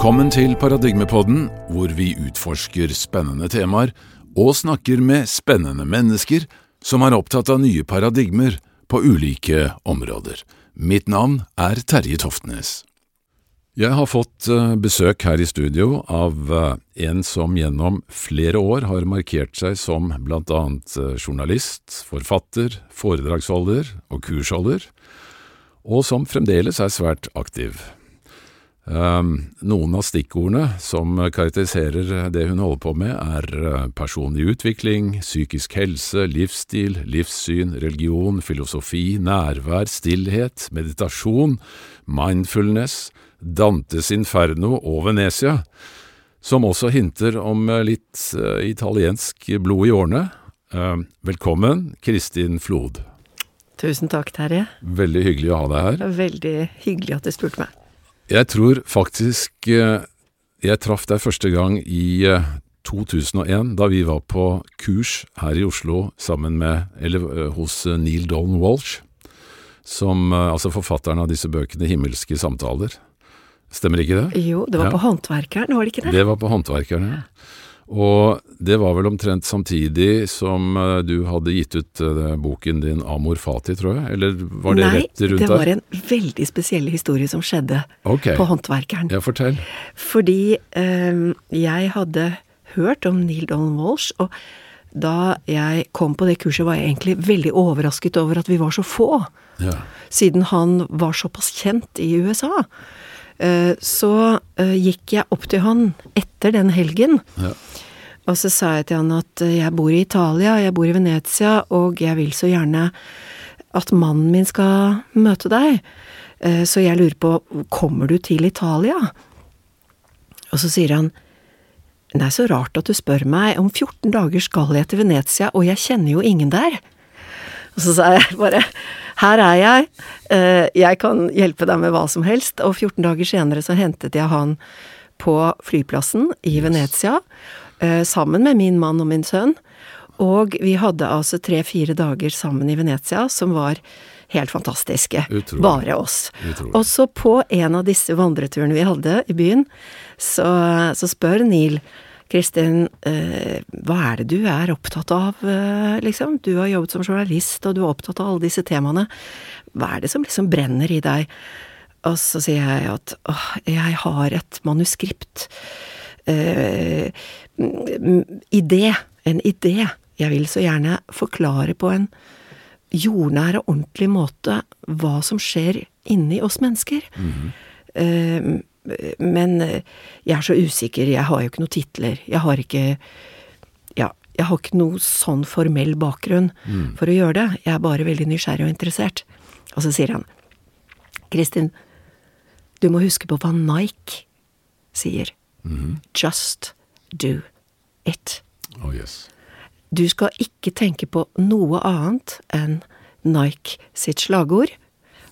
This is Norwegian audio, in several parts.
Velkommen til Paradigmepodden, hvor vi utforsker spennende temaer og snakker med spennende mennesker som er opptatt av nye paradigmer på ulike områder. Mitt navn er Terje Toftnes. Jeg har fått eh, besøk her i studio av eh, en som gjennom flere år har markert seg som blant annet eh, journalist, forfatter, foredragsholder og kursholder, og som fremdeles er svært aktiv. Um, noen av stikkordene som karakteriserer det hun holder på med, er personlig utvikling, psykisk helse, livsstil, livssyn, religion, filosofi, nærvær, stillhet, meditasjon, mindfulness, Dantes Inferno og Venezia, som også hinter om litt uh, italiensk blod i årene. Uh, velkommen, Kristin Flod. Tusen takk, Terje. Veldig hyggelig å ha deg her. Veldig hyggelig at du spurte meg. Jeg tror faktisk uh, jeg traff deg første gang i 2001, da vi var på kurs her i Oslo sammen med, eller hos Neil Dolan Walsh, som, altså forfatteren av disse bøkene Himmelske samtaler. Stemmer ikke det? Jo, det var ja. på Håndverkeren, var det ikke det? Det var på Håndverkeren, ja. Og det var vel omtrent samtidig som eh, du hadde gitt ut uh, boken din Amor Fati, tror jeg? Eller var det Nei, rett rundt der? Nei, det var en veldig spesiell historie som skjedde okay. på Håndverkeren. Ja, fortell. Fordi um, jeg hadde hørt om Neil Donald Walsh, og da jeg kom på det kurset, var jeg egentlig veldig overrasket over at vi var så få. Ja. Siden han var såpass kjent i USA. Eh, så eh, gikk jeg opp til han etter den helgen. Ja. Og så sa jeg til han at eh, jeg bor i Italia, jeg bor i Venezia, og jeg vil så gjerne at mannen min skal møte deg. Så jeg lurer på, kommer du til Italia? Og så sier han, det er så rart at du spør meg, om 14 dager skal jeg til Venezia, og jeg kjenner jo ingen der. Og så sa jeg bare, her er jeg, jeg kan hjelpe deg med hva som helst, og 14 dager senere så hentet jeg han på flyplassen i Venezia, sammen med min mann og min sønn, og vi hadde altså tre-fire dager sammen i Venezia som var helt fantastiske. Utrolig. Bare oss. Utrolig. Og så på en av disse vandreturene vi hadde i byen, så, så spør Neil Kristin, eh, hva er det du er opptatt av, eh, liksom? Du har jobbet som journalist, og du er opptatt av alle disse temaene. Hva er det som liksom brenner i deg? Og så sier jeg at åh, jeg har et manuskript. Eh, idé. En idé. Jeg vil så gjerne forklare på en jordnær og ordentlig måte hva som skjer inni oss mennesker. Mhm. eh, men jeg er så usikker, jeg har jo ikke noen titler, jeg har ikke Ja, jeg har ikke noe sånn formell bakgrunn Mm. for å gjøre det, jeg er bare veldig nysgjerrig og interessert. Og så sier han, Kristin, du må huske på hva Nike sier. Just do it. Oh yes. Du skal ikke tenke på noe annet enn Nike sitt slagord,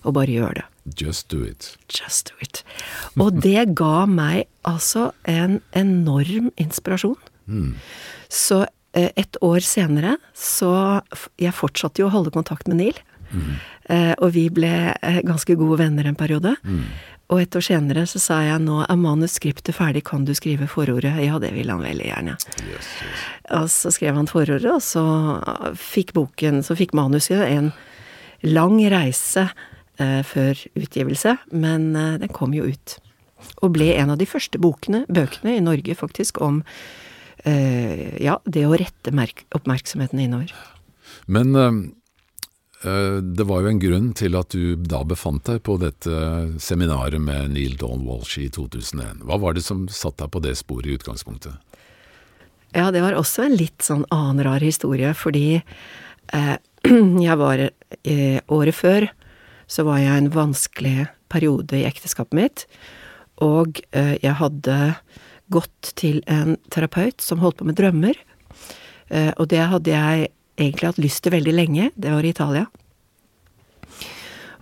og bare gjør det. Just do it. Just do it. Og det ga meg altså en enorm inspirasjon. Mm. Så eh, et år senere så Jeg fortsatte jo å holde kontakt med Neil. Eh, og vi ble eh, ganske gode venner en periode. Og et år senere så sa jeg nå er manuskriptet ferdig, kan du skrive forordet? Ja, det ville han veldig gjerne. Yes, yes. Og så skrev han forordet, og så fikk boken, så fikk manuset en lang reise eh, før utgivelse, men eh, den kom jo ut. Og ble en av de første bokene, bøkene i Norge faktisk, om eh, ja, det å rette merk oppmerksomheten innover. Men eh, eh, det var jo en grunn til at du da befant deg på dette seminaret med Neil Dawn Walsh i 2001. Hva var det som satte deg på det sporet i utgangspunktet? Ja, det var også en litt sånn annen rar historie, fordi eh, jeg var eh, Året før så var jeg i en vanskelig periode i ekteskapet mitt, og eh, jeg hadde gått til en terapeut som holdt på med drømmer, eh, og det hadde jeg egentlig hatt lyst til veldig lenge, det var i Italia.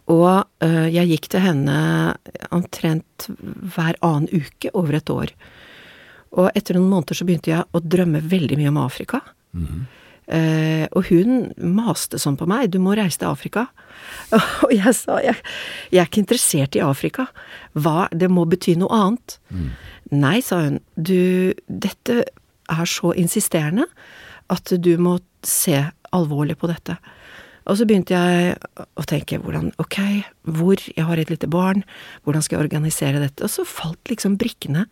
Og øh, jeg gikk til henne omtrent hver annen uke over et år. Og etter noen måneder så begynte jeg å drømme veldig mye om Afrika. Eh, og hun maste sånn på meg, du må reise til Afrika. Og jeg sa, jeg, jeg er ikke interessert i Afrika. Hva, det må bety noe annet. Nei, sa hun, du, dette er så insisterende at du må se alvorlig på dette. Og så begynte jeg å tenke hvordan, ok, hvor, jeg har et lite barn, hvordan skal jeg organisere dette? Og så falt liksom brikkene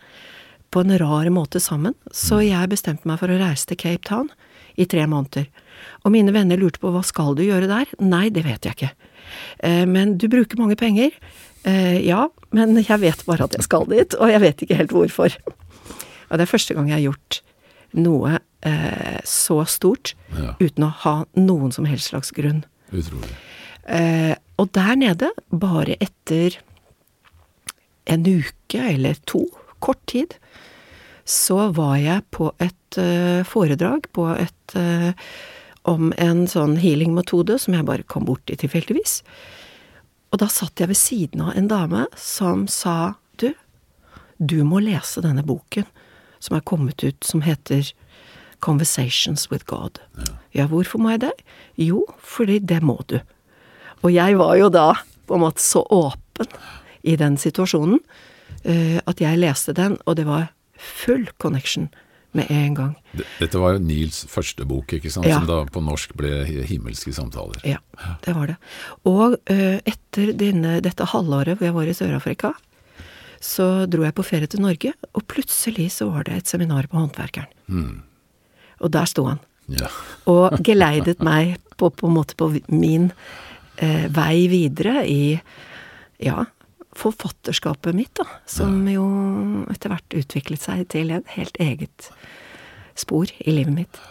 på en rar måte sammen, så jeg bestemte meg for å reise til Cape Town i tre måneder. Og mine venner lurte på hva skal du gjøre der? Nei, det vet jeg ikke. Eh, men du bruker mange penger. Eh, ja, men jeg vet bare at jeg skal dit, og jeg vet ikke helt hvorfor. Og det er første gang jeg har gjort noe eh, så stort Ja. uten å ha noen som helst slags grunn. Utrolig. Eh, og der nede, bare etter en uke eller to, kort tid, så var jeg på et eh, foredrag på et eh, om en sånn healing-metode som jeg bare kom borti tilfeldigvis. Og da satt jeg ved siden av en dame som sa du, du må lese denne boken som er kommet ut som heter Conversations with God. Ja, hvorfor må jeg det? Jo, fordi det må du. Og jeg var jo da på en måte så åpen i den situasjonen eh, at jeg leste den, og det var full connection med en gang. Dette var jo Nils første bok, ikke sant? Ja. som da på norsk ble 'Himmelske samtaler'. Ja, det var det. Og uh, etter denne, dette halvåret hvor jeg var i Sør-Afrika, så dro jeg på ferie til Norge, og plutselig så var det et seminar på Håndverkeren. Og der sto han. Ja. og geleidet meg på, på en måte på min eh, vei videre i ja, forfatterskapet mitt, da. Som jo etter hvert utviklet seg til et helt eget spor i livet mitt.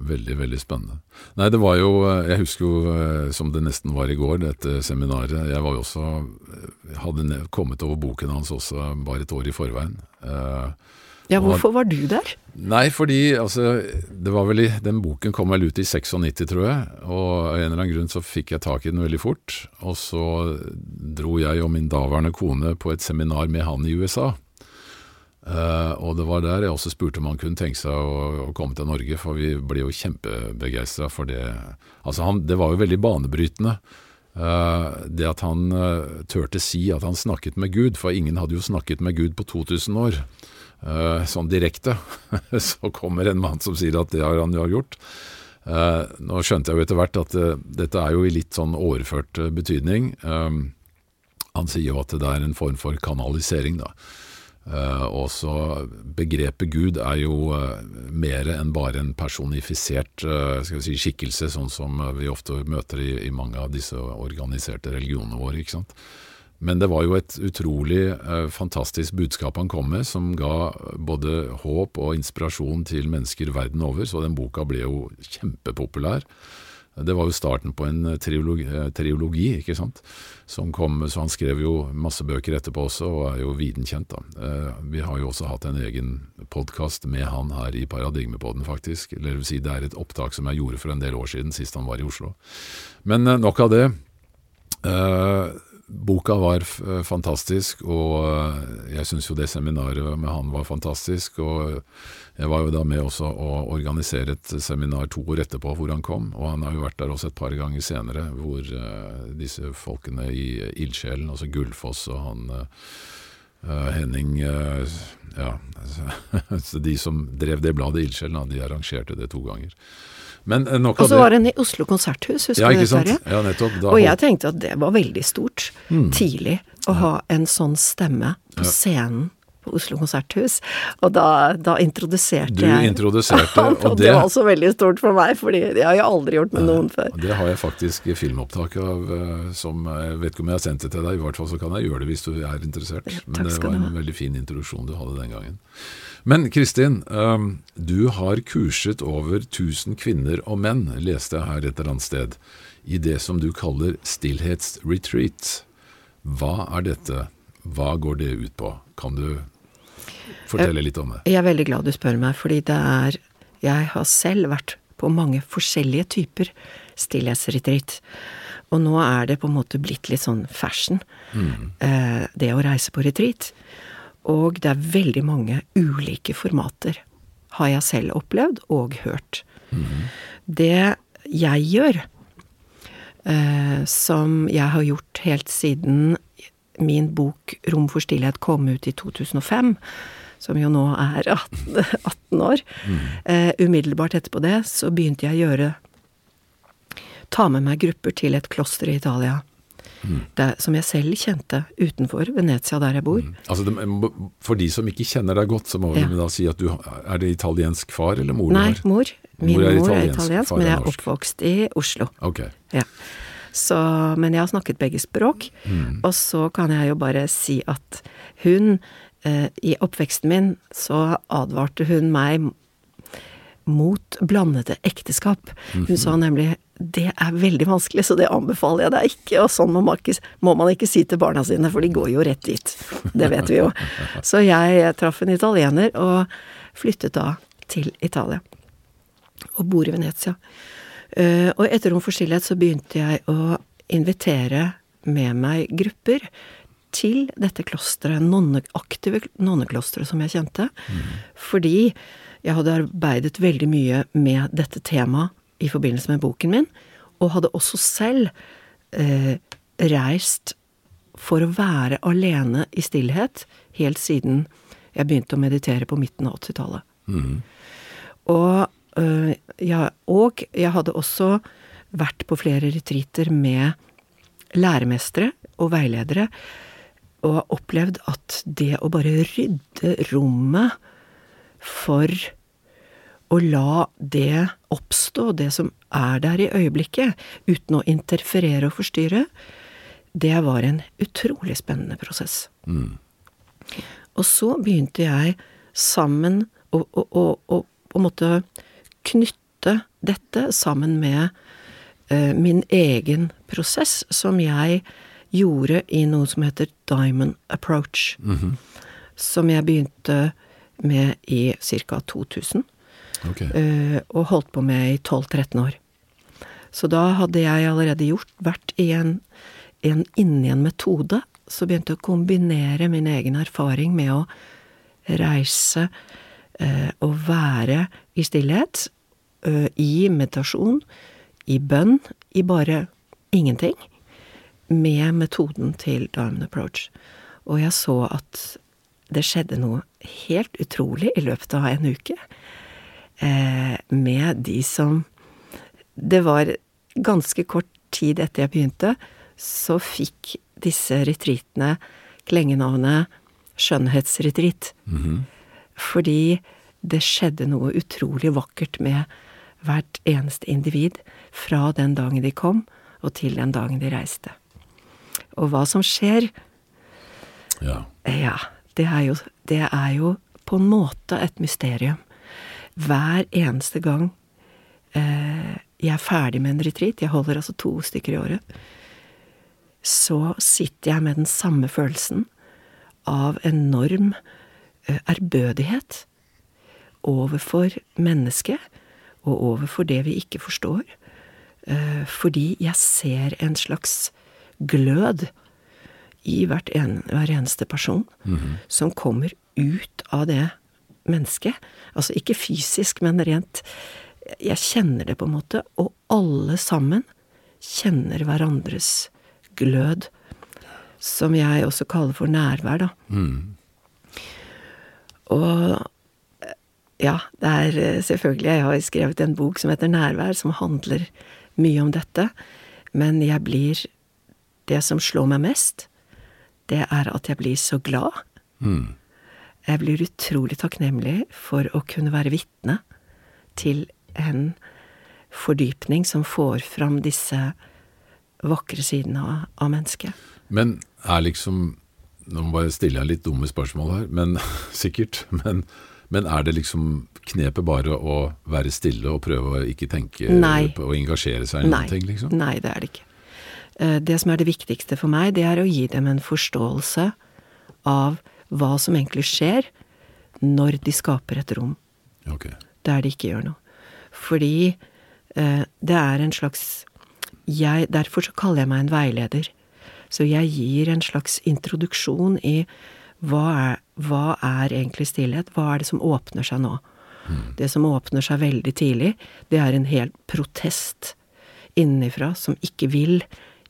Veldig, veldig spennende. Nei, det var jo Jeg husker jo eh, som det nesten var i går, dette seminaret. Jeg var jo også eh, Hadde kommet over boken hans også bare et år i forveien. Eh, Ja, hvorfor var du der? Nei, fordi altså Det var vel i Den boken kom vel ut i 96, tror jeg. Og av en eller annen grunn så fikk jeg tak i den veldig fort. Og så dro jeg og min daværende kone på et seminar med han i USA. Uh, og det var der jeg også spurte om han kunne tenke seg å, å komme til Norge, for vi ble jo kjempebegeistra for det. Altså han, Det var jo veldig banebrytende. Uh, det at han uh, turte si at han snakket med Gud, for ingen hadde jo snakket med Gud på 2000 år. Eh, sånn direkte. så kommer en mann som sier at det har han jo gjort. Eh, nå skjønte jeg jo etter hvert at eh, dette er jo i litt sånn overført betydning. Han sier jo at det er en form for kanalisering, da. Eh, og så Begrepet Gud er jo mer enn bare en personifisert si, skikkelse, sånn som vi ofte møter i, i mange av disse organiserte religionene våre. ikke sant? Men det var jo et utrolig eh, fantastisk budskap han kom med, som ga både håp og inspirasjon til mennesker verden over, så den boka ble jo kjempepopulær. Det var jo starten på en triologi, eh, triologi ikke sant? Som kom, så han skrev jo masse bøker etterpå også, og er jo viden kjent. da. Eh, Vi har jo også hatt en egen podkast med han her i Paradigmepodden, faktisk. Eller det vil si, det er et opptak som jeg gjorde for en del år siden, sist han var i Oslo. Men eh, nok av det. Eh, boka var fantastisk, og eh, jeg syns jo det seminaret med han var fantastisk. Og jeg var jo da med også å organisere et seminar to år etterpå hvor han kom, og han har jo vært der også et par ganger senere, hvor eh, disse folkene i Ildsjelen, altså Gullfoss og han eh, eh, Henning eh, Ja, de som drev det bladet Ildsjelen, de arrangerte det to ganger. Men nok av det. Og så var den i Oslo konserthus, husker ja, du det? Terje? Ja, nettopp. Da Og jeg tenkte at det var veldig stort, tidlig, å ha en sånn stemme på scenen på Oslo konserthus. Og da, da introduserte Du jeg introduserte, han, og og det det- var også veldig stort for meg, fordi det har jeg aldri gjort med noen før. Det har jeg faktisk filmopptak av eh, som Jeg vet ikke om jeg har sendt det til deg, i hvert fall så kan jeg gjøre det hvis du er interessert. Men det var en veldig fin introduksjon du hadde den gangen. Men Kristin, eh, du har kurset over 1000 kvinner og menn, leste jeg her et eller annet sted, i det som du kaller stillhetsretreat. Hva er dette? Hva går det ut på? Kan du fortelle litt om det? Jeg er veldig glad du spør meg, fordi det er Jeg har selv vært på mange forskjellige typer stillhetsretreat. Og nå er det på en måte blitt litt sånn fashion, mm. det å reise på retreat. Og det er veldig mange ulike formater, har jeg selv opplevd og hørt. Det jeg gjør, eh, som jeg har gjort helt siden min bok 'Rom for stillhet' kom ut i 2005, som jo nå er 18, 18 år. Eh, umiddelbart etterpå det så begynte jeg å gjøre Ta med meg grupper til et kloster i Italia. Der, som jeg selv kjente utenfor Venezia, der jeg bor. Altså, det, for de som ikke kjenner deg godt, så må Ja. da si at du Er det italiensk far eller mor Nei, mor. Min Mor mor er er italiensk, italiensk, men jeg er oppvokst i Oslo. Ok. Ja. Så, men jeg har snakket begge språk, og så kan jeg jo bare si at hun eh, I oppveksten min så advarte hun meg mot blandede ekteskap. Hun sa nemlig det er veldig vanskelig, så det anbefaler jeg deg ikke, og sånn må man ikke, må man ikke si til barna sine, for de går jo rett dit. Det vet vi jo. Så jeg traff en italiener, og flyttet da til Italia. Og bor i Venezia. Eh, og etter Rom for stillhet så begynte jeg å invitere med meg grupper til dette klosteret, nonne, aktive nonneklosteret som jeg kjente. Fordi jeg hadde arbeidet veldig mye med dette temaet i forbindelse med boken min, og hadde også selv eh, reist for å være alene i stillhet helt siden jeg begynte å meditere på midten av 80-tallet. Og, øh, ja, og jeg hadde også vært på flere retreater med læremestere og veiledere, og opplevd at det å bare rydde rommet for å la det oppstå, det som er der i øyeblikket, uten å interferere og forstyrre, det var en utrolig spennende prosess. Og så begynte jeg sammen å, å, å, å på en måte knytte dette sammen med eh, min egen prosess, som jeg gjorde i noe som heter Diamond Approach. Som jeg begynte med i ca. 2000. Ok. Uh, og holdt på med i 12-13 år. Så da hadde jeg allerede gjort, vært i en, en, inni en metode, så begynte jeg å kombinere min egen erfaring med å reise uh, og være i stillhet, uh, i meditasjon, i bønn, i bare ingenting, med metoden til Diamond Approach. Og jeg så at det skjedde noe helt utrolig i løpet av en uke eh, med de som Det var ganske kort tid etter jeg begynte, så fikk disse retreatene klengenavnet skjønnhetsretreat. Fordi det skjedde noe utrolig vakkert med hvert eneste individ fra den dagen de kom, og til den dagen de reiste. Og hva som skjer, Ja. ja, det er jo, det er jo på en måte et mysterium. Hver eneste gang eh, jeg er ferdig med en retreat, jeg holder altså to stykker i året, så sitter jeg med den samme følelsen av enorm eh, ærbødighet overfor mennesket, og overfor det vi ikke forstår, eh, fordi jeg ser en slags glød i en, hver eneste person som kommer ut av det mennesket. Altså ikke fysisk, men rent Jeg kjenner det på en måte, og alle sammen kjenner hverandres glød. Som jeg også kaller for nærvær, da. Og ja, det er selvfølgelig Jeg har skrevet en bok som heter Nærvær, som handler mye om dette. Men jeg blir Det som slår meg mest, det er at jeg blir så glad. Jeg blir utrolig takknemlig for å kunne være vitne til en fordypning som får fram disse vakre sidene av, av mennesket. Men er liksom Nå må jeg stille jeg litt dumme spørsmål her, men sikkert. Men, men er det liksom knepet bare å være stille og prøve å ikke tenke Nei. og engasjere seg i noen ting, liksom? nei, det er det ikke. Eh, Det som er det viktigste for meg, det er å gi dem en forståelse av hva som egentlig skjer når de skaper et rom okay. der de ikke gjør noe. Fordi eh, det er en slags jeg, Derfor så kaller jeg meg en veileder. Så jeg gir en slags introduksjon i hva er, hva er egentlig stillhet? Hva er det som åpner seg nå? Det som åpner seg veldig tidlig, det er en hel protest innenfra som ikke vil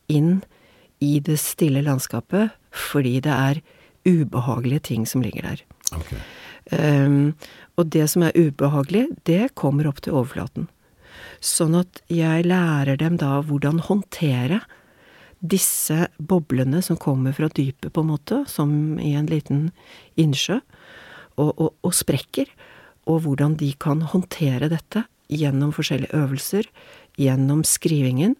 inn i det stille landskapet fordi det er ubehagelige ting som ligger der. Okay. Um, og det som er ubehagelig, det kommer opp til overflaten. Sånn at jeg lærer dem da hvordan håndtere disse boblene som kommer fra dypet, på en måte, som i en liten innsjø, og, og, og sprekker, og hvordan de kan håndtere dette gjennom forskjellige øvelser, gjennom skrivingen,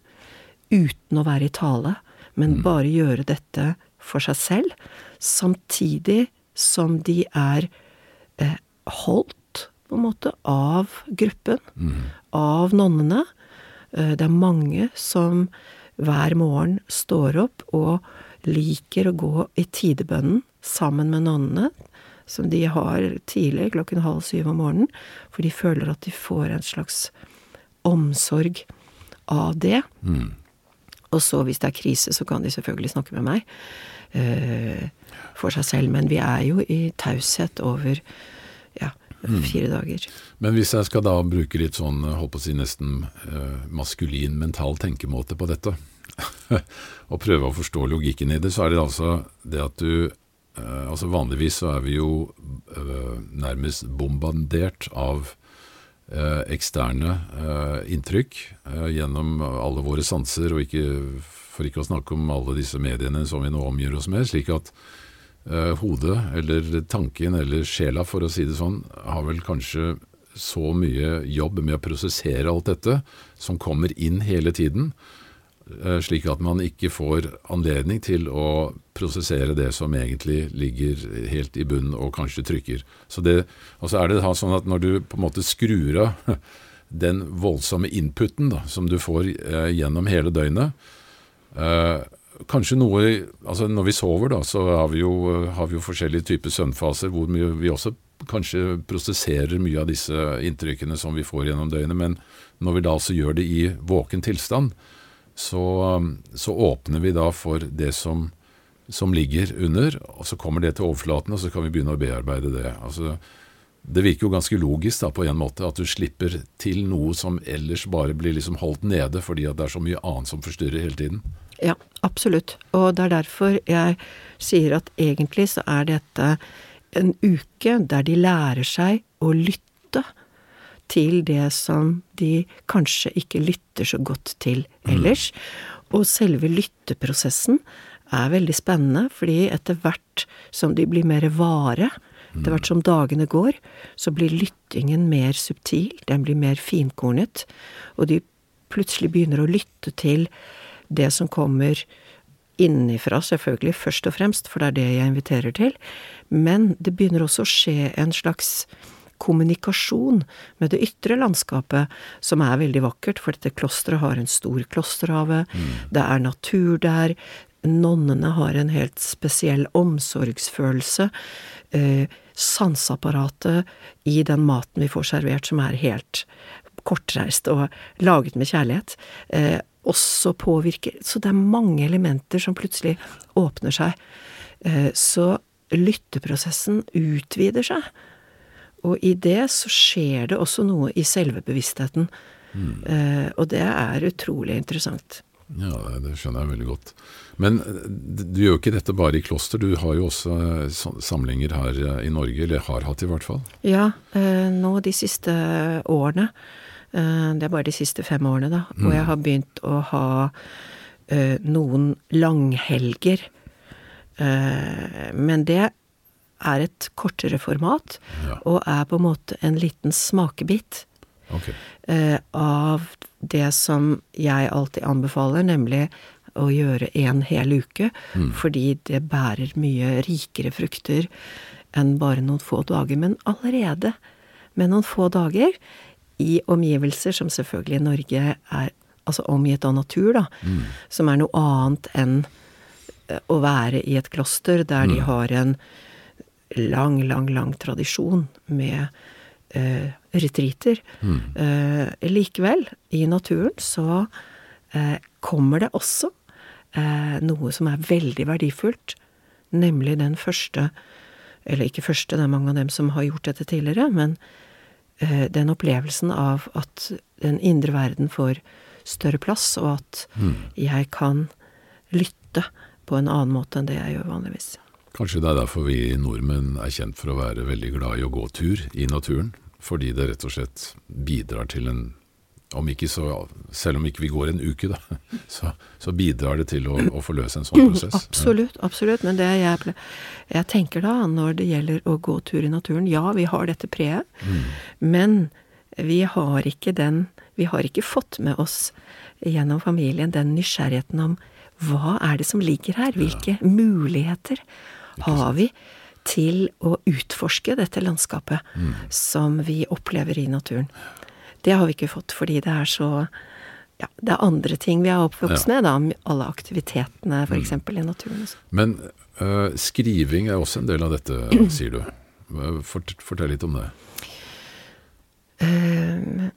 uten å være i tale, men mm. bare gjøre dette for seg selv, samtidig som de er eh, holdt, på en måte, av gruppen, mm. av nonnene. Eh, det er mange som hver morgen står opp og liker å gå i tidebønnen sammen med nonnene, som de har tidlig, klokken halv syv om morgenen, for de føler at de får en slags omsorg av det. Mm. Og så, hvis det er krise, så kan de selvfølgelig snakke med meg uh, for seg selv. Men vi er jo i taushet over ja, mm. fire dager. Men hvis jeg skal da bruke litt sånn, holdt på å si nesten uh, maskulin mental tenkemåte på dette, og prøve å forstå logikken i det, så er det altså det at du uh, Altså vanligvis så er vi jo nærmest bombardert av Eh, eksterne eh, inntrykk eh, gjennom alle våre sanser, og ikke, for ikke å snakke om alle disse mediene som vi nå omgir oss med. slik at hodet, eller tanken, eller sjela, for å si det sånn, har vel kanskje så mye jobb med å prosessere alt dette, som kommer inn hele tiden, Eh, slik at man ikke får anledning til å prosessere det som egentlig ligger helt i bunnen og kanskje trykker. Så det, og så er det sånn at når du på en måte skrur av den voldsomme inputen da, som du får eh, gjennom hele døgnet eh, Kanskje noe altså Når vi sover, da, så har vi jo, har vi jo forskjellige typer søvnfaser hvor vi også kanskje prosesserer mye av disse inntrykkene som vi får gjennom døgnet. Men når vi da altså gjør det i våken tilstand, så, um, så åpner vi da for det som, som, ligger under, og så kommer det til overflaten, og så kan vi begynne å bearbeide det. Altså, det virker jo ganske logisk da, på en måte, at du slipper til noe som ellers bare blir liksom holdt nede, fordi det er så mye annet som forstyrrer hele tiden. Ja, absolutt. Og det er derfor jeg sier at egentlig så er dette en uke der de lærer seg å lytte til det som de kanskje ikke lytter så godt til ellers. Mm. Og selve lytteprosessen er veldig spennende, fordi etter hvert som de blir mer vare, etter hvert som dagene går, så blir lyttingen mer subtil, den blir mer finkornet, og de plutselig begynner å lytte til det som kommer innenfra, selvfølgelig, først og fremst, for det er det jeg inviterer til, men det begynner også å skje en slags kommunikasjon med det ytre landskapet, som er veldig vakkert, for dette klosteret har en stor klosterhave, mm. det er natur der, nonnene har en helt spesiell omsorgsfølelse, eh, sanseapparatet i den maten vi får servert, som er helt kortreist og laget med kjærlighet, eh, også påvirker Så det er mange elementer som plutselig åpner seg. Eh, så lytteprosessen utvider seg. Og i det så skjer det også noe i selve bevisstheten. Mm. Eh, og det er utrolig interessant. Ja, det skjønner jeg veldig godt. Men eh, du gjør jo ikke dette bare i kloster, du har jo også eh, samlinger her eh, i Norge, eller har hatt i hvert fall? Ja, nå de siste årene. Det er bare de siste fem årene, da. Mm. Og jeg har begynt å ha noen langhelger. Men det er et kortere format, ja. og er på en måte en liten smakebit okay. eh, av det som jeg alltid anbefaler, nemlig å gjøre en hel uke, mm. fordi det bærer mye rikere frukter enn bare noen få dager. Men allerede med noen få dager, i omgivelser som selvfølgelig i Norge er altså omgitt av natur, da, mm. som er noe annet enn eh, å være i et kloster der mm. de har en lang, lang, lang tradisjon med eh, retriter. Mm. Eh, likevel, i naturen så eh, kommer det også eh, noe som er veldig verdifullt, nemlig den første Eller ikke første, det er mange av dem som har gjort dette tidligere, men eh, den opplevelsen av at den indre verden får større plass, og at mm. jeg kan lytte på en annen måte enn det jeg gjør vanligvis. Kanskje det er derfor vi nordmenn er kjent for å være veldig glad i å gå tur i naturen. Fordi det rett og slett bidrar til en om ikke så, Selv om ikke vi går en uke, da, så, så bidrar det til å, å forløse en sånn prosess. Absolutt, absolutt. Men det jeg, jeg, tenker da, når det gjelder å gå tur i naturen Ja, vi har dette preet, mm. men vi har ikke den Vi har ikke fått med oss gjennom familien den nysgjerrigheten om hva er det som ligger her? Hvilke ja. muligheter har vi til å utforske dette landskapet mm. som vi opplever i naturen? Det har vi ikke fått fordi det er så ja, det er andre ting vi er oppvokst ja. med, da. Alle aktivitetene, f.eks. Mm. i naturen. Men uh, skriving er også en del av dette, sier du. Fort, fortell litt om det. Uh,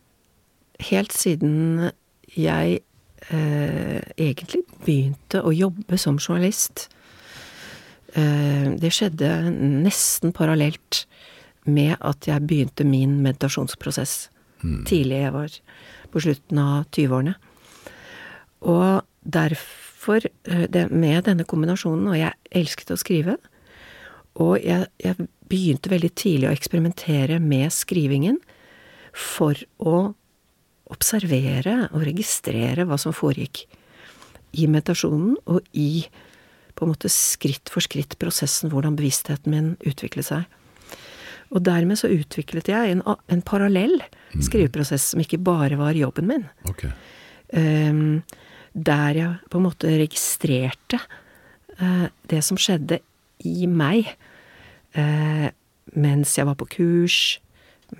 helt siden jeg uh, egentlig begynte å jobbe som journalist Det skjedde nesten parallelt med at jeg begynte min meditasjonsprosess mm. tidlig. Jeg var på slutten av 20-årene. Og derfor, eh, det, med denne kombinasjonen, og jeg elsket å skrive, og jeg, jeg begynte veldig tidlig å eksperimentere med skrivingen for å observere og registrere hva som foregikk i meditasjonen og i på en måte skritt for skritt prosessen hvordan bevisstheten min utviklet seg. Og dermed så utviklet jeg en, en parallell mm. skriveprosess som ikke bare var jobben min. Okay. Um, der jeg på en måte registrerte uh, det som skjedde i meg uh, mens jeg var på kurs,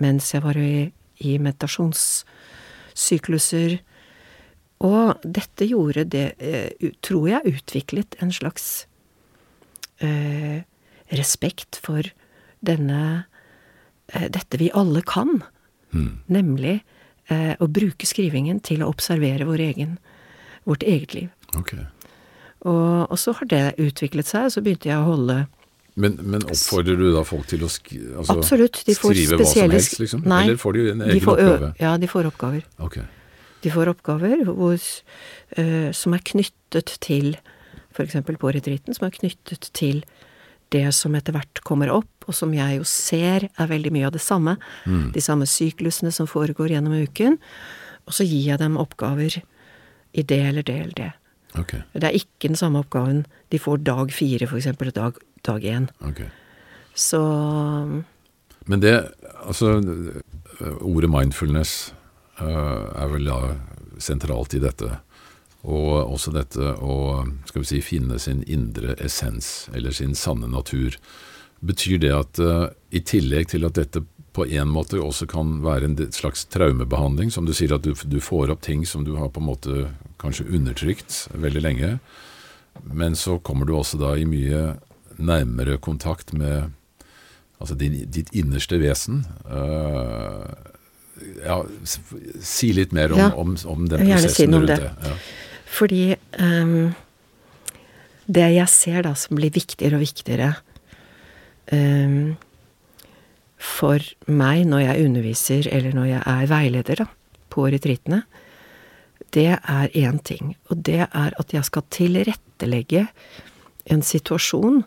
mens jeg var i, i meditasjonssykluser. Og dette gjorde det, uh, tror jeg, utviklet en slags respekt for denne Eh, dette vi alle kan, mm. nemlig eh, å bruke skrivingen til å observere vår egen, vårt eget liv. Okay. Og, og, så har det utviklet seg, og så begynte jeg å holde men, men oppfordrer du da folk til å sk altså, Absolutt, de får skrive hva som helst, liksom? Nei, Eller får de en egen får, oppgave? Ja, de får oppgaver. Okay. De får oppgaver hvor, uh, som er knyttet til f.eks. på retreaten, som er knyttet til det som etter hvert kommer opp, og som jeg jo ser er veldig mye av det samme, mm. de samme syklusene som foregår gjennom uken, og så gir jeg dem oppgaver i det eller det eller det. Okay. Det er ikke den samme oppgaven de får dag fire, eksempel, og dag, dag én. Okay. Så Men det, altså Ordet mindfulness er vel da sentralt i dette. Og også dette å skal vi si, finne sin indre essens, eller sin sanne natur. Betyr det at uh, i tillegg til at dette på en måte også kan være en slags traumebehandling, som du sier at du, du, får opp ting som du har på en måte kanskje undertrykt veldig lenge, men så kommer du også da i mye nærmere kontakt med altså din, ditt innerste vesen. Uh, ja, si litt mer om, ja, om, om den prosessen rundt det. det. Ja. Fordi um, det jeg ser da som blir viktigere og viktigere um, for meg når jeg underviser, eller når jeg er veileder da, på retreatene, det er én ting, og det er at jeg skal tilrettelegge en situasjon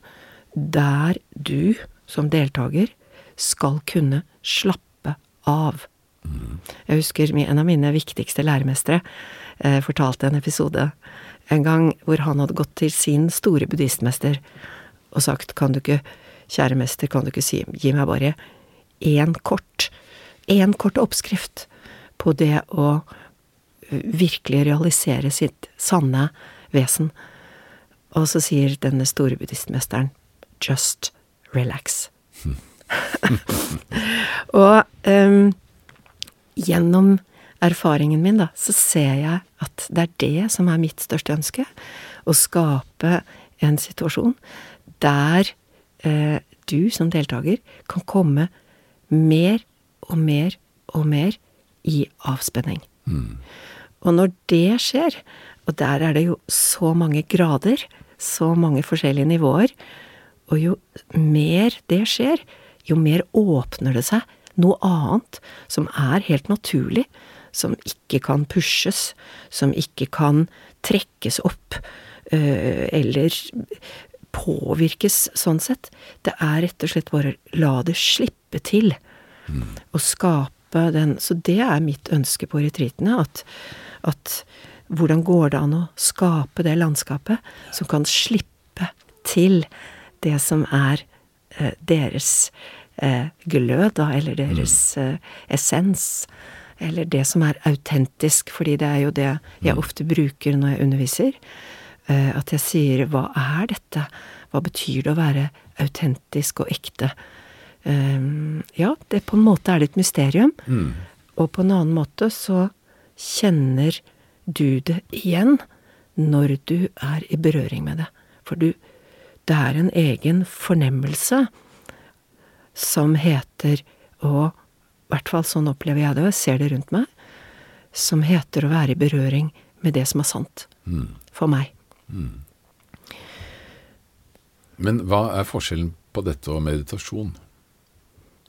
der du som deltaker skal kunne slappe av. Mm. Jeg husker en av mine viktigste læremestere eh, fortalte en episode en gang hvor han hadde gått til sin store buddhistmester og sagt kan du ikke, kjære mester, kan du ikke si, gi meg bare én kort, én kort oppskrift på det å virkelig realisere sitt sanne vesen. Og så sier denne store buddhistmesteren just relax. og um, gjennom erfaringen min, da, så ser jeg at det er det som er mitt største ønske. Å skape en situasjon der eh, du som deltaker kan komme mer og mer og mer i avspenning. Mm. Og når det skjer, og der er det jo så mange grader, så mange forskjellige nivåer, og jo mer det skjer, jo mer åpner det seg noe annet som er helt naturlig, som ikke kan pushes, som ikke kan trekkes opp, øh, eller påvirkes sånn sett. Det er rett og slett bare la det slippe til. Og skape den Så det er mitt ønske på retreatene. At, at hvordan går det an å skape det landskapet som kan slippe til det som er eh, deres eh, glød, da, eller deres eh, essens. Eller det som er autentisk, fordi det er jo det jeg ofte bruker når jeg underviser. Eh, at jeg sier hva er dette? Hva betyr det å være autentisk og ekte? Eh, ja, det på en måte er det et mysterium. Og på en annen måte så kjenner du det igjen når du er i berøring med det. For du Det er en egen fornemmelse som heter å I hvert fall sånn opplever jeg det, og jeg ser det rundt meg. Som heter å være i berøring med det som er sant. For meg. Men hva er forskjellen på dette og meditasjon?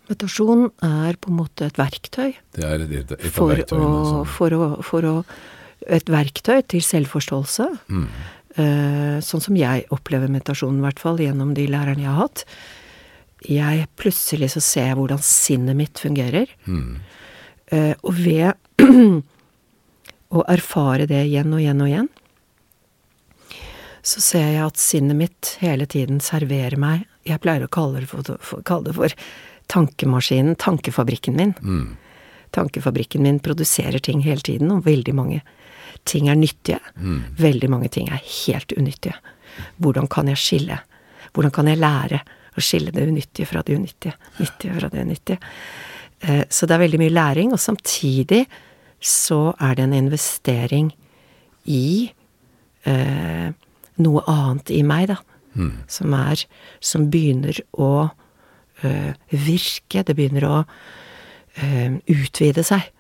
Meditasjon er på en måte et verktøy. Det er et, et et for å, for, å, for å Et verktøy til selvforståelse. Eh, sånn som jeg opplever meditasjonen, i hvert fall gjennom de lærerne jeg har hatt. Jeg plutselig så ser jeg hvordan sinnet mitt fungerer. Eh, og ved å erfare det igjen og igjen og igjen, så ser jeg at sinnet mitt hele tiden serverer meg Jeg pleier å kalle det for, for, kalle det for tankemaskinen, tankefabrikken min. Tankefabrikken min produserer ting hele tiden, og veldig mange ting er nyttige. Veldig mange ting er helt unyttige. Hvordan kan jeg skille? Hvordan kan jeg lære å skille det unyttige fra det unyttige? Nyttige fra det unyttige? Eh, Så det er veldig mye læring, og samtidig så er det en investering i eh, noe annet i meg, da. Som er Som begynner å eh, virke. Det begynner å eh, utvide seg.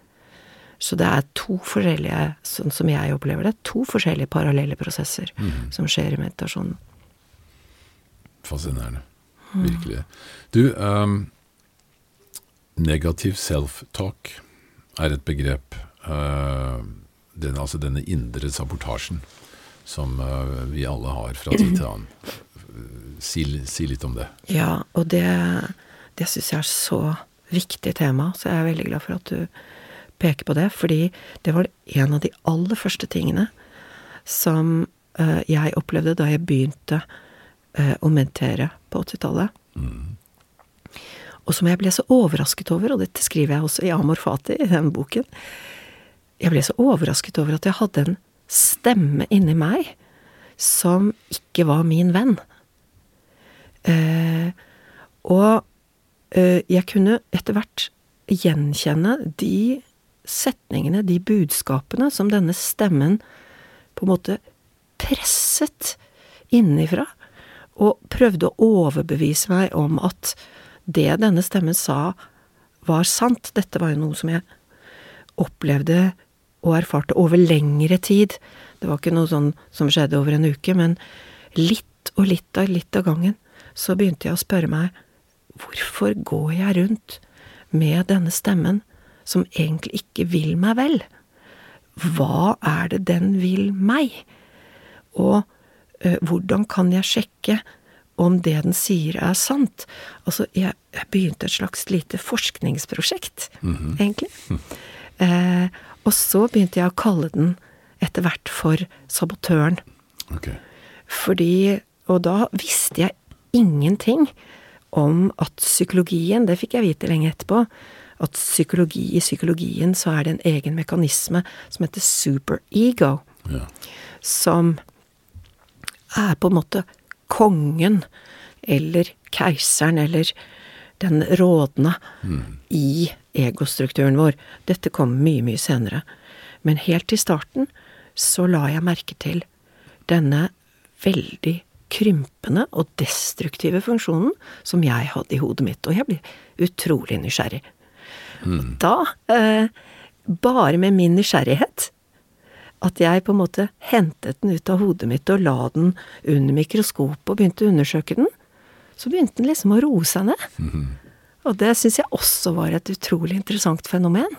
Så det er to forskjellige, sånn som jeg opplever det, to forskjellige parallelle prosesser som skjer i meditasjonen. Fascinerende. Virkelig. Du, um, negativ self-talk er et begrep. Uh, den, altså denne indre sabotasjen som uh, vi alle har fra tid til annen. Si, si litt om det. Ja, og det, det syns jeg er så viktig tema, så jeg er veldig glad for at du peker på det, fordi det var en av de aller første tingene som uh, jeg opplevde da jeg begynte eh, å meditere på 80-tallet. Og som jeg ble så overrasket over, og dette skriver jeg også i Amor Fati, i den boken. Jeg ble så overrasket over at jeg hadde en stemme inni meg som ikke var min venn. Eh, og eh, jeg kunne etter hvert gjenkjenne de setningene, de budskapene, som denne stemmen på en måte presset innenfra, og prøvde å overbevise meg om at det denne stemmen sa, var sant. Dette var jo noe som jeg opplevde og erfarte over lengre tid. Det var ikke noe sånn som skjedde over en uke, men litt og litt av litt av gangen så begynte jeg å spørre meg hvorfor går jeg rundt med denne stemmen som egentlig ikke vil meg vel? Hva er det den vil meg? Og hvordan kan jeg sjekke om det den sier er sant? Altså, jeg, jeg begynte et slags lite forskningsprosjekt, egentlig. Eh, og så begynte jeg å kalle den etter hvert for sabotøren. Ok. Fordi Og da visste jeg ingenting om at psykologien, det fikk jeg vite lenge etterpå, at psykologi, i psykologien så er det en egen mekanisme som heter superego, Ja. som er på en måte kongen, eller keiseren, eller den rådende i egostrukturen vår. Dette kom mye, mye senere. Men helt i starten så la jeg merke til denne veldig krympende og destruktive funksjonen som jeg hadde i hodet mitt, og jeg ble utrolig nysgjerrig. Og da, eh, bare med min nysgjerrighet, at jeg på en måte hentet den ut av hodet mitt og la den under mikroskopet og begynte å undersøke den, så begynte den liksom å roe seg ned. Og det syns jeg også var et utrolig interessant fenomen.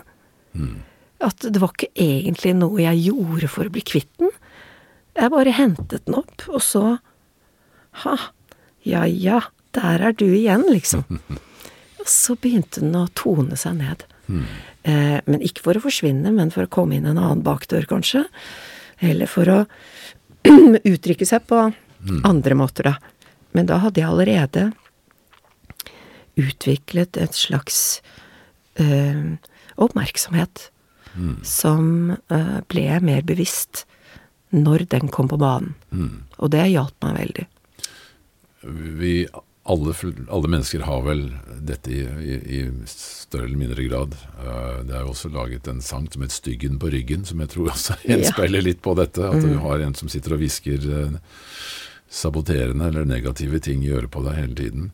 At det var ikke egentlig noe jeg gjorde for å bli kvitt den. Jeg bare hentet den opp, og så Ha, Ja ja, der er du igjen, liksom. Og så begynte den å tone seg ned. Eh, men ikke for å forsvinne, men for å komme inn en annen bakdør, kanskje. Eller for å uttrykke seg på andre måter, da. Men da hadde jeg allerede utviklet et slags eh, oppmerksomhet som eh, ble mer bevisst når den kom på banen. Og det hjalp meg veldig. Vi alle, alle mennesker har vel dette i, i, i større eller mindre grad. Uh, det er jo også laget en sang som het 'Styggen på ryggen', som jeg tror også gjenspeiler litt på dette. At du har en som sitter og hvisker uh, saboterende eller negative ting i øret på deg hele tiden.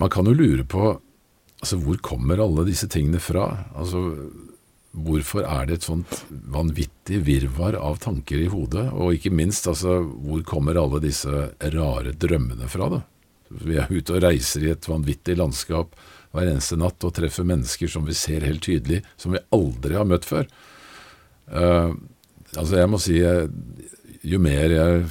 Man kan jo lure på altså, hvor kommer alle disse tingene fra? Altså, Hvorfor er det et sånt vanvittig virvar av tanker i hodet? Og ikke minst, altså, hvor kommer alle disse rare drømmene fra, da? Vi er ute og reiser i et vanvittig landskap hver eneste natt og treffer mennesker som vi ser helt tydelig, som vi aldri har møtt før. Uh, altså, jeg må si, jeg, jo mer jeg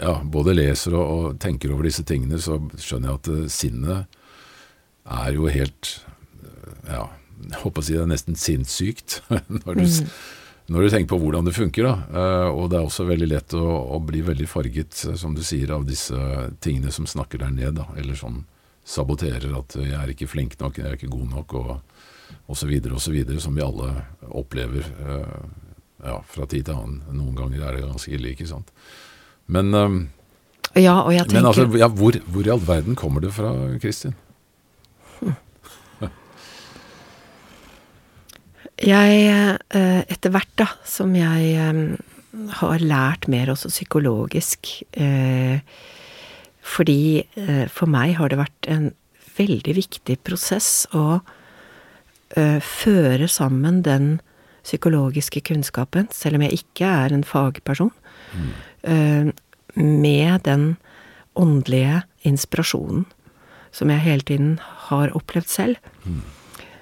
ja, både leser og, og tenker over disse tingene, så skjønner jeg at uh, sinnet er jo helt uh, Ja, jeg håper å si det er nesten sinnssykt når du, s- når du tenker på hvordan det funker. da. Eh, og det er også veldig lett å, å bli veldig farget, eh, som du sier, av disse tingene som snakker deg ned, da, eller som saboterer at jeg er ikke flink nok, jeg er ikke god nok, og, osv., videre, som vi alle opplever eh, ja, fra tid til annen. Noen ganger er det ganske ille, ikke sant. Men, Ja, og jeg tenker men altså, ja, hvor, hvor i all verden kommer det fra, Kristin? Jeg, eh, etter hvert da, som jeg eh, har lært mer også psykologisk eh, Fordi for meg har det vært en veldig viktig prosess å føre sammen den psykologiske kunnskapen, selv om jeg ikke er en fagperson, mm. med den åndelige inspirasjonen som jeg hele tiden har opplevd selv.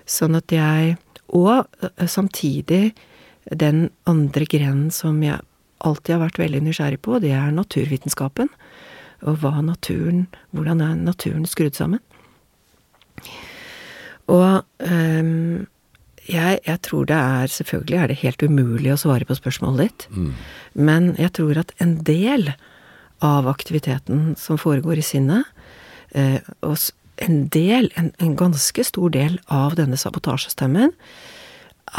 Sånn at jeg Og eh, samtidig den andre grenen som jeg alltid har vært veldig nysgjerrig på, det er naturvitenskapen. Og hva naturen Hvordan er naturen skrudd sammen? Og ehm, jeg, jeg tror det er Selvfølgelig er det helt umulig å svare på spørsmålet ditt. Men jeg tror at en del av aktiviteten som foregår i sinnet, eh, og en del, en, en ganske stor del av denne sabotasjestemmen,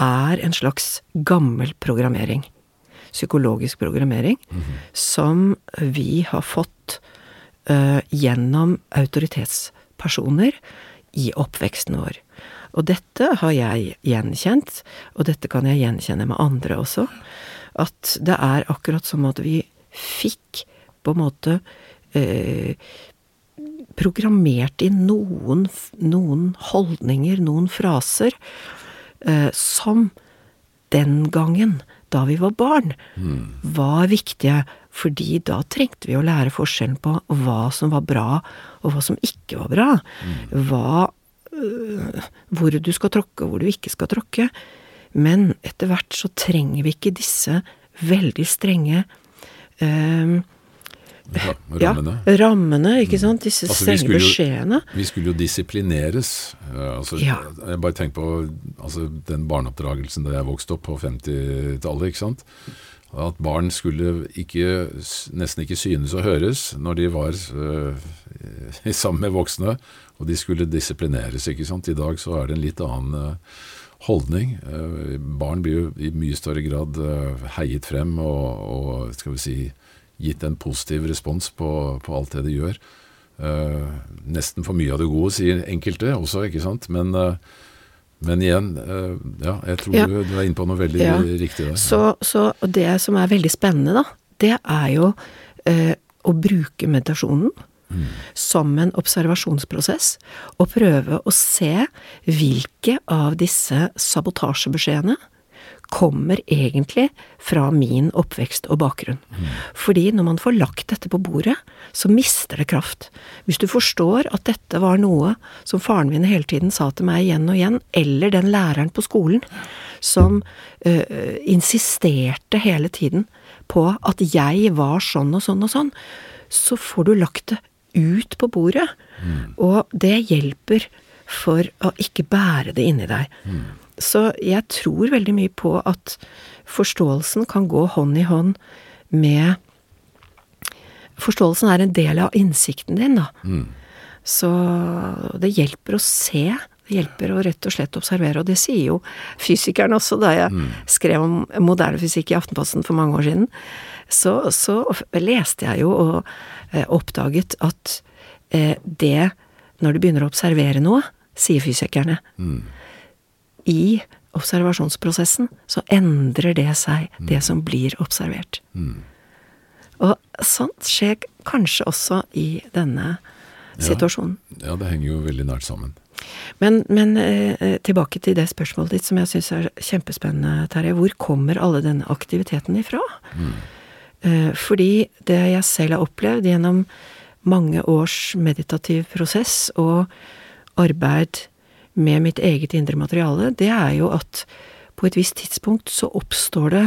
er en slags gammel programmering. Psykologisk programmering. Som vi har fått uh, gjennom autoritetspersoner i oppveksten vår. Og dette har jeg gjenkjent, og dette kan jeg gjenkjenne med andre også. At det er akkurat som at vi fikk på en måte eh, programmert inn noen, noen holdninger, noen fraser, eh, som den gangen, da vi var barn, var viktige. Fordi da trengte vi å lære forskjellen på hva som var bra, og hva som ikke var bra. Hva øh, Hvor du skal tråkke, og hvor du ikke skal tråkke. Men etter hvert så trenger vi ikke disse veldig strenge øh, Ra- ja, Rammene? rammene, ikke sant? Disse Altså, vi strenge skulle jo- beskjedene. Vi skulle jo disiplineres. Eh, altså, Ja. Jeg bare tenker på altså, den barneoppdragelsen da jeg vokste opp på 50-tallet. ikke sant? At barn skulle ikke, nesten ikke synes og høres når de var eh, sammen med voksne, og de skulle disiplineres. ikke sant? I dag så er det en litt annen eh, holdning. Barn blir jo i mye større grad heiet frem og, og skal vi si, gitt en positiv respons på, på alt det de gjør. Uh, nesten for mye av det gode, sier enkelte også, ikke sant. Men, uh, men igjen, uh, ja, jeg tror Ja. Du, du er inne på noe veldig Ja. riktig der. Så, så det som er veldig spennende, da, det er jo å bruke meditasjonen som en observasjonsprosess, og prøve å se hvilke av disse sabotasjebeskjedene kommer egentlig fra min oppvekst og bakgrunn. Fordi når man får lagt dette på bordet, så mister det kraft. Hvis du forstår at dette var noe som faren min hele tiden sa til meg igjen og igjen, eller den læreren på skolen som øh, insisterte hele tiden på at jeg var sånn og sånn og sånn, så får du lagt det ut på bordet. Og det hjelper for å ikke bære det inni deg. Så jeg tror veldig mye på at forståelsen kan gå hånd i hånd med Forståelsen er en del av innsikten din, da. Så det hjelper å se. Det hjelper å rett og slett observere, og det sier jo fysikeren også da jeg skrev om moderne fysikk i Aftenposten for mange år siden. Så, så leste jeg jo og eh, oppdaget at eh, det, når du begynner å observere noe, sier fysikerne, i observasjonsprosessen så endrer det seg, det som blir observert. Og sånt skjer kanskje også i denne situasjonen. Ja, det henger jo veldig nært sammen. Men, men eh, tilbake til det spørsmålet ditt som jeg syns er kjempespennende, Terje. Hvor kommer alle denne aktiviteten ifra? Eh, fordi det jeg selv har opplevd gjennom mange års meditativ prosess og arbeid med mitt eget indre materiale, det er jo at på et visst tidspunkt så oppstår det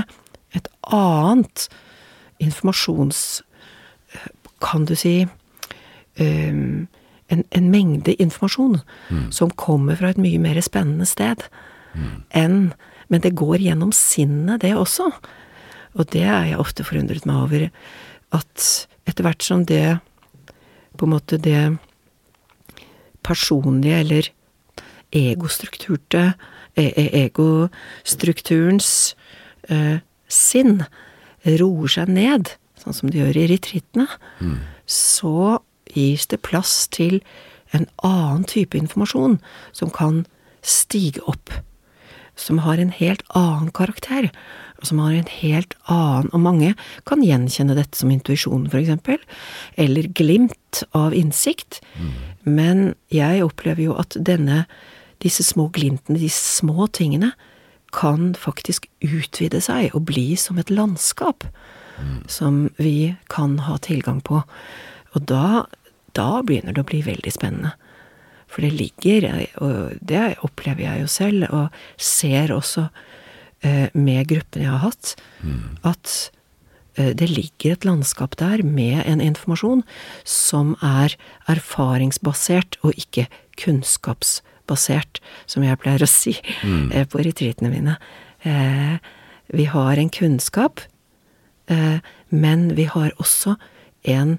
et annet informasjons... Kan du si um, en, en mengde informasjon som kommer fra et mye mer spennende sted enn Men det går gjennom sinnet, det også. Og det er jeg ofte forundret meg over. At etter hvert som det På en måte det personlige eller egostrukturte e e Egostrukturens eh, sinn roer seg ned, sånn som det gjør i retreatene, så gis det plass til en annen type informasjon som kan stige opp. Som har en helt annen karakter, og som har en helt annen Og mange kan gjenkjenne dette som intuisjon, for eksempel, eller glimt av innsikt. Men jeg opplever jo at denne, disse små glimtene, disse små tingene, kan faktisk utvide seg og bli som et landskap som vi kan ha tilgang på. Og da, da begynner det å bli veldig spennende. For det ligger, og det opplever jeg jo selv, og ser også eh, med gruppene jeg har hatt, at eh, det ligger et landskap der med en informasjon som er erfaringsbasert og ikke kunnskapsbasert, som jeg pleier å si eh, på retreatene mine. Eh, vi har en kunnskap, eh, men vi har også en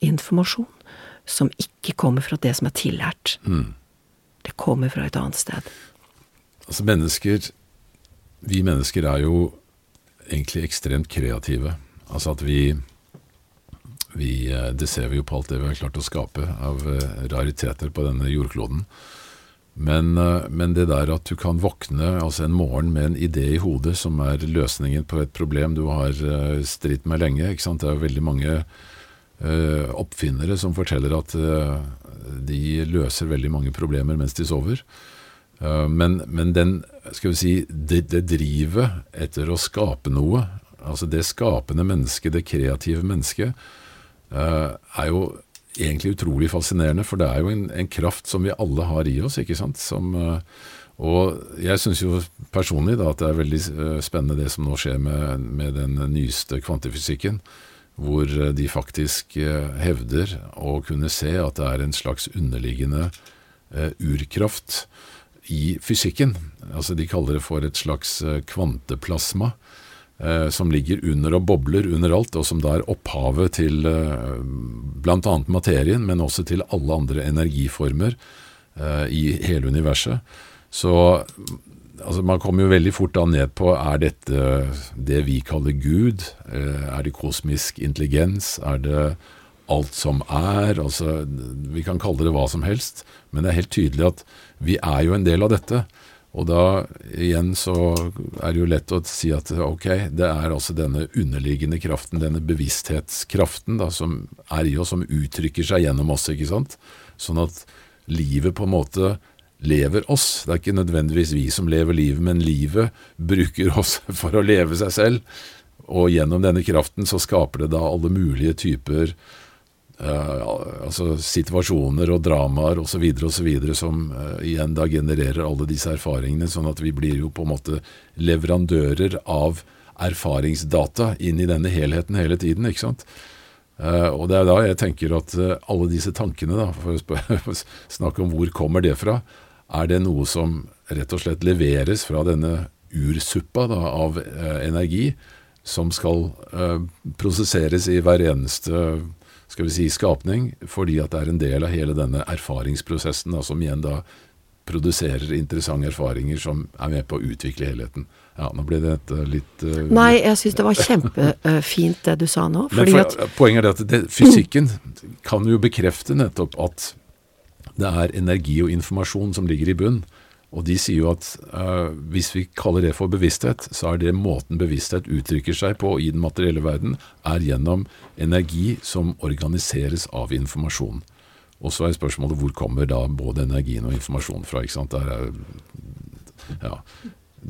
informasjon som ikke kommer fra det som er tillært. Det kommer fra et annet sted. Altså mennesker Vi mennesker er jo egentlig ekstremt kreative. Altså at vi, vi eh, Det ser vi jo på alt det vi har klart å skape av eh, rariteter på denne jordkloden. Men, eh, men det der at du kan våkne altså en morgen med en idé i hodet som er løsningen på et problem du har eh, stridd med lenge? Det er jo veldig mange uh, oppfinnere som forteller at uh, de løser veldig mange problemer mens de sover. Uh, men, men den, skal vi si, det, det drivet etter å skape noe, altså det skapende mennesket, det kreative mennesket, er jo egentlig utrolig fascinerende, for det er jo en, en kraft som vi alle har i oss, ikke sant? Som, eh, og jeg syns jo personlig da at det er veldig eh, spennende det som nå skjer med, med den nyeste kvantefysikken, hvor eh, de faktisk hevder å kunne se at det er en slags underliggende urkraft i fysikken. Altså De kaller det for et slags kvanteplasma som ligger under og bobler under alt, og som da er opphavet til eh, bl.a. materien, men også til alle andre energiformer eh, i hele universet. Så altså, man kommer jo veldig fort da ned på er dette det vi kaller Gud? Eh, er det kosmisk intelligens? Er det alt som er? Altså, vi kan kalle det hva som helst, men det er helt tydelig at vi er jo en del av dette. Og da igjen så er det jo lett å si at ok, det er altså denne underliggende kraften, denne bevissthetskraften da, som er i oss, som uttrykker seg gjennom oss, ikke sant? Sånn at livet på en måte lever oss. Det er ikke nødvendigvis vi som lever livet, men livet bruker oss for å leve seg selv. Og gjennom denne kraften så skaper det da alle mulige typer eh, altså situasjoner og dramaer osv. osv. som uh, igjen da genererer alle disse erfaringene, sånn at vi blir jo på en måte leverandører av erfaringsdata inn i denne helheten hele tiden. ikke sant? Uh, og det er da jeg tenker at uh, alle disse tankene, da, for å snakke om hvor kommer det fra, er det noe som rett og slett leveres fra denne ursuppa da, av uh, energi, som skal prosesseres i hver eneste skal vi si, skapning, fordi at det er en del av hele denne erfaringsprosessen, da, som igjen da produserer interessante erfaringer som er med på å utvikle helheten. Ja, nå ble det litt uh, Nei, jeg syns det var kjempefint det du sa nå. For, at, poenget er at det, fysikken kan jo bekrefte nettopp at det er energi og informasjon som ligger i bunn. Og de sier jo at uh, hvis vi kaller det for bevissthet, så er det måten bevissthet uttrykker seg på i den materielle verden, er gjennom energi som organiseres av informasjon. Og så er spørsmålet hvor kommer da både energien og informasjonen fra? ikke sant? Der er, ja,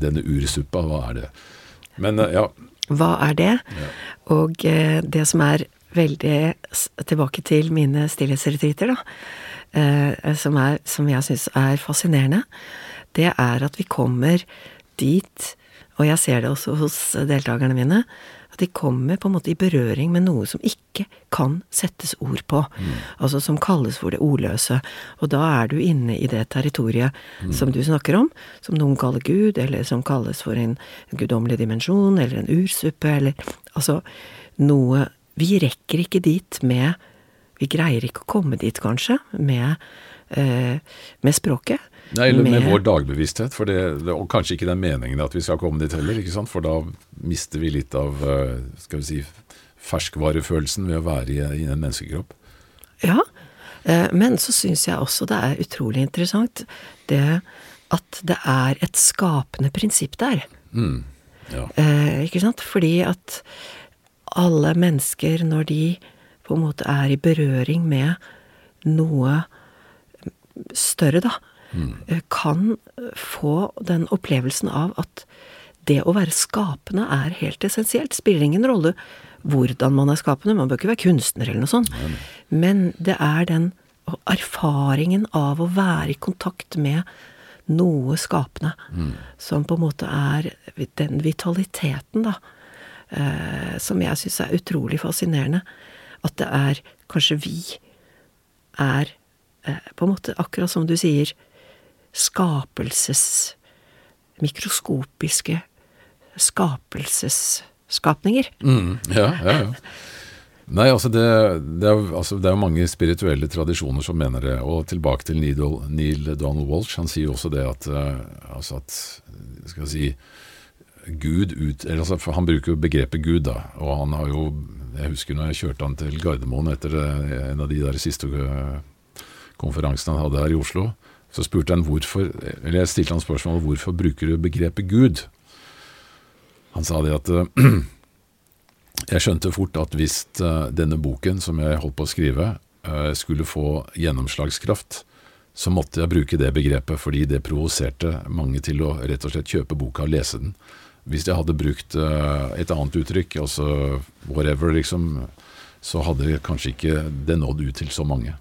denne ursuppa, hva er det? Men uh, ja. Hva er det? Ja. Og uh, det som er veldig Tilbake til mine stillhetsretriter, da. som, er, som jeg syns er fascinerende det er at vi kommer dit, og jeg ser det også hos deltakerne mine, at de kommer på en måte i berøring med noe som ikke kan settes ord på. Mm. Altså som kalles for det ordløse. Og da er du inne i det territoriet mm. som du snakker om, som noen kaller Gud, eller som kalles for en guddommelig dimensjon, eller en ursuppe, eller altså noe Vi rekker ikke dit med Vi greier ikke å komme dit, kanskje, med, eh, med språket. Nei, eller med, med vår dagbevissthet. For det, og kanskje ikke er meningen at vi skal komme dit heller, ikke sant? for da mister vi litt av eh, skal vi si, ferskvarefølelsen ved å være i, i en menneskekropp. Ja, eh, men så syns jeg også det er utrolig interessant det at det er et skapende prinsipp der. Mm, ja. eh, ikke sant? Fordi at alle mennesker, når de på en måte er i berøring med noe større, da, mm. kan få den opplevelsen av at det å være skapende er helt essensielt. Spiller ingen rolle hvordan man er skapende, man bør ikke være kunstner eller noe sånt. Mm. Men det er den erfaringen av å være i kontakt med noe skapende, mm. som på en måte er den vitaliteten, da, eh, som jeg syns er utrolig fascinerende. At det er kanskje vi er eh, på en måte, akkurat som du sier, skapelses... Mikroskopiske skapelsesskapninger. Mm, ja, ja, ja. Nei, altså det, det, er, altså det, er, mange spirituelle tradisjoner som mener det. Og tilbake til Neil, Neil Donald Walsh. Han sier jo også det at, uh, altså at skal jeg si, Gud ut, altså Han bruker jo begrepet Gud, da. Og han har jo Jeg husker når jeg kjørte han til Gardermoen etter eh, en av de der siste eh, konferansene han hadde her i Oslo. Så spurte han hvorfor, eller jeg stilte han spørsmålet hvorfor bruker du begrepet Gud. Han sa det at uh, jeg skjønte fort at hvis uh, denne boken som jeg holdt på å skrive, uh, skulle få gjennomslagskraft, så måtte jeg bruke det begrepet, fordi det provoserte mange til å rett og slett kjøpe boka og lese den. Hvis jeg hadde brukt et annet uttrykk, altså whatever, liksom, så hadde kanskje ikke det nådd ut til så mange.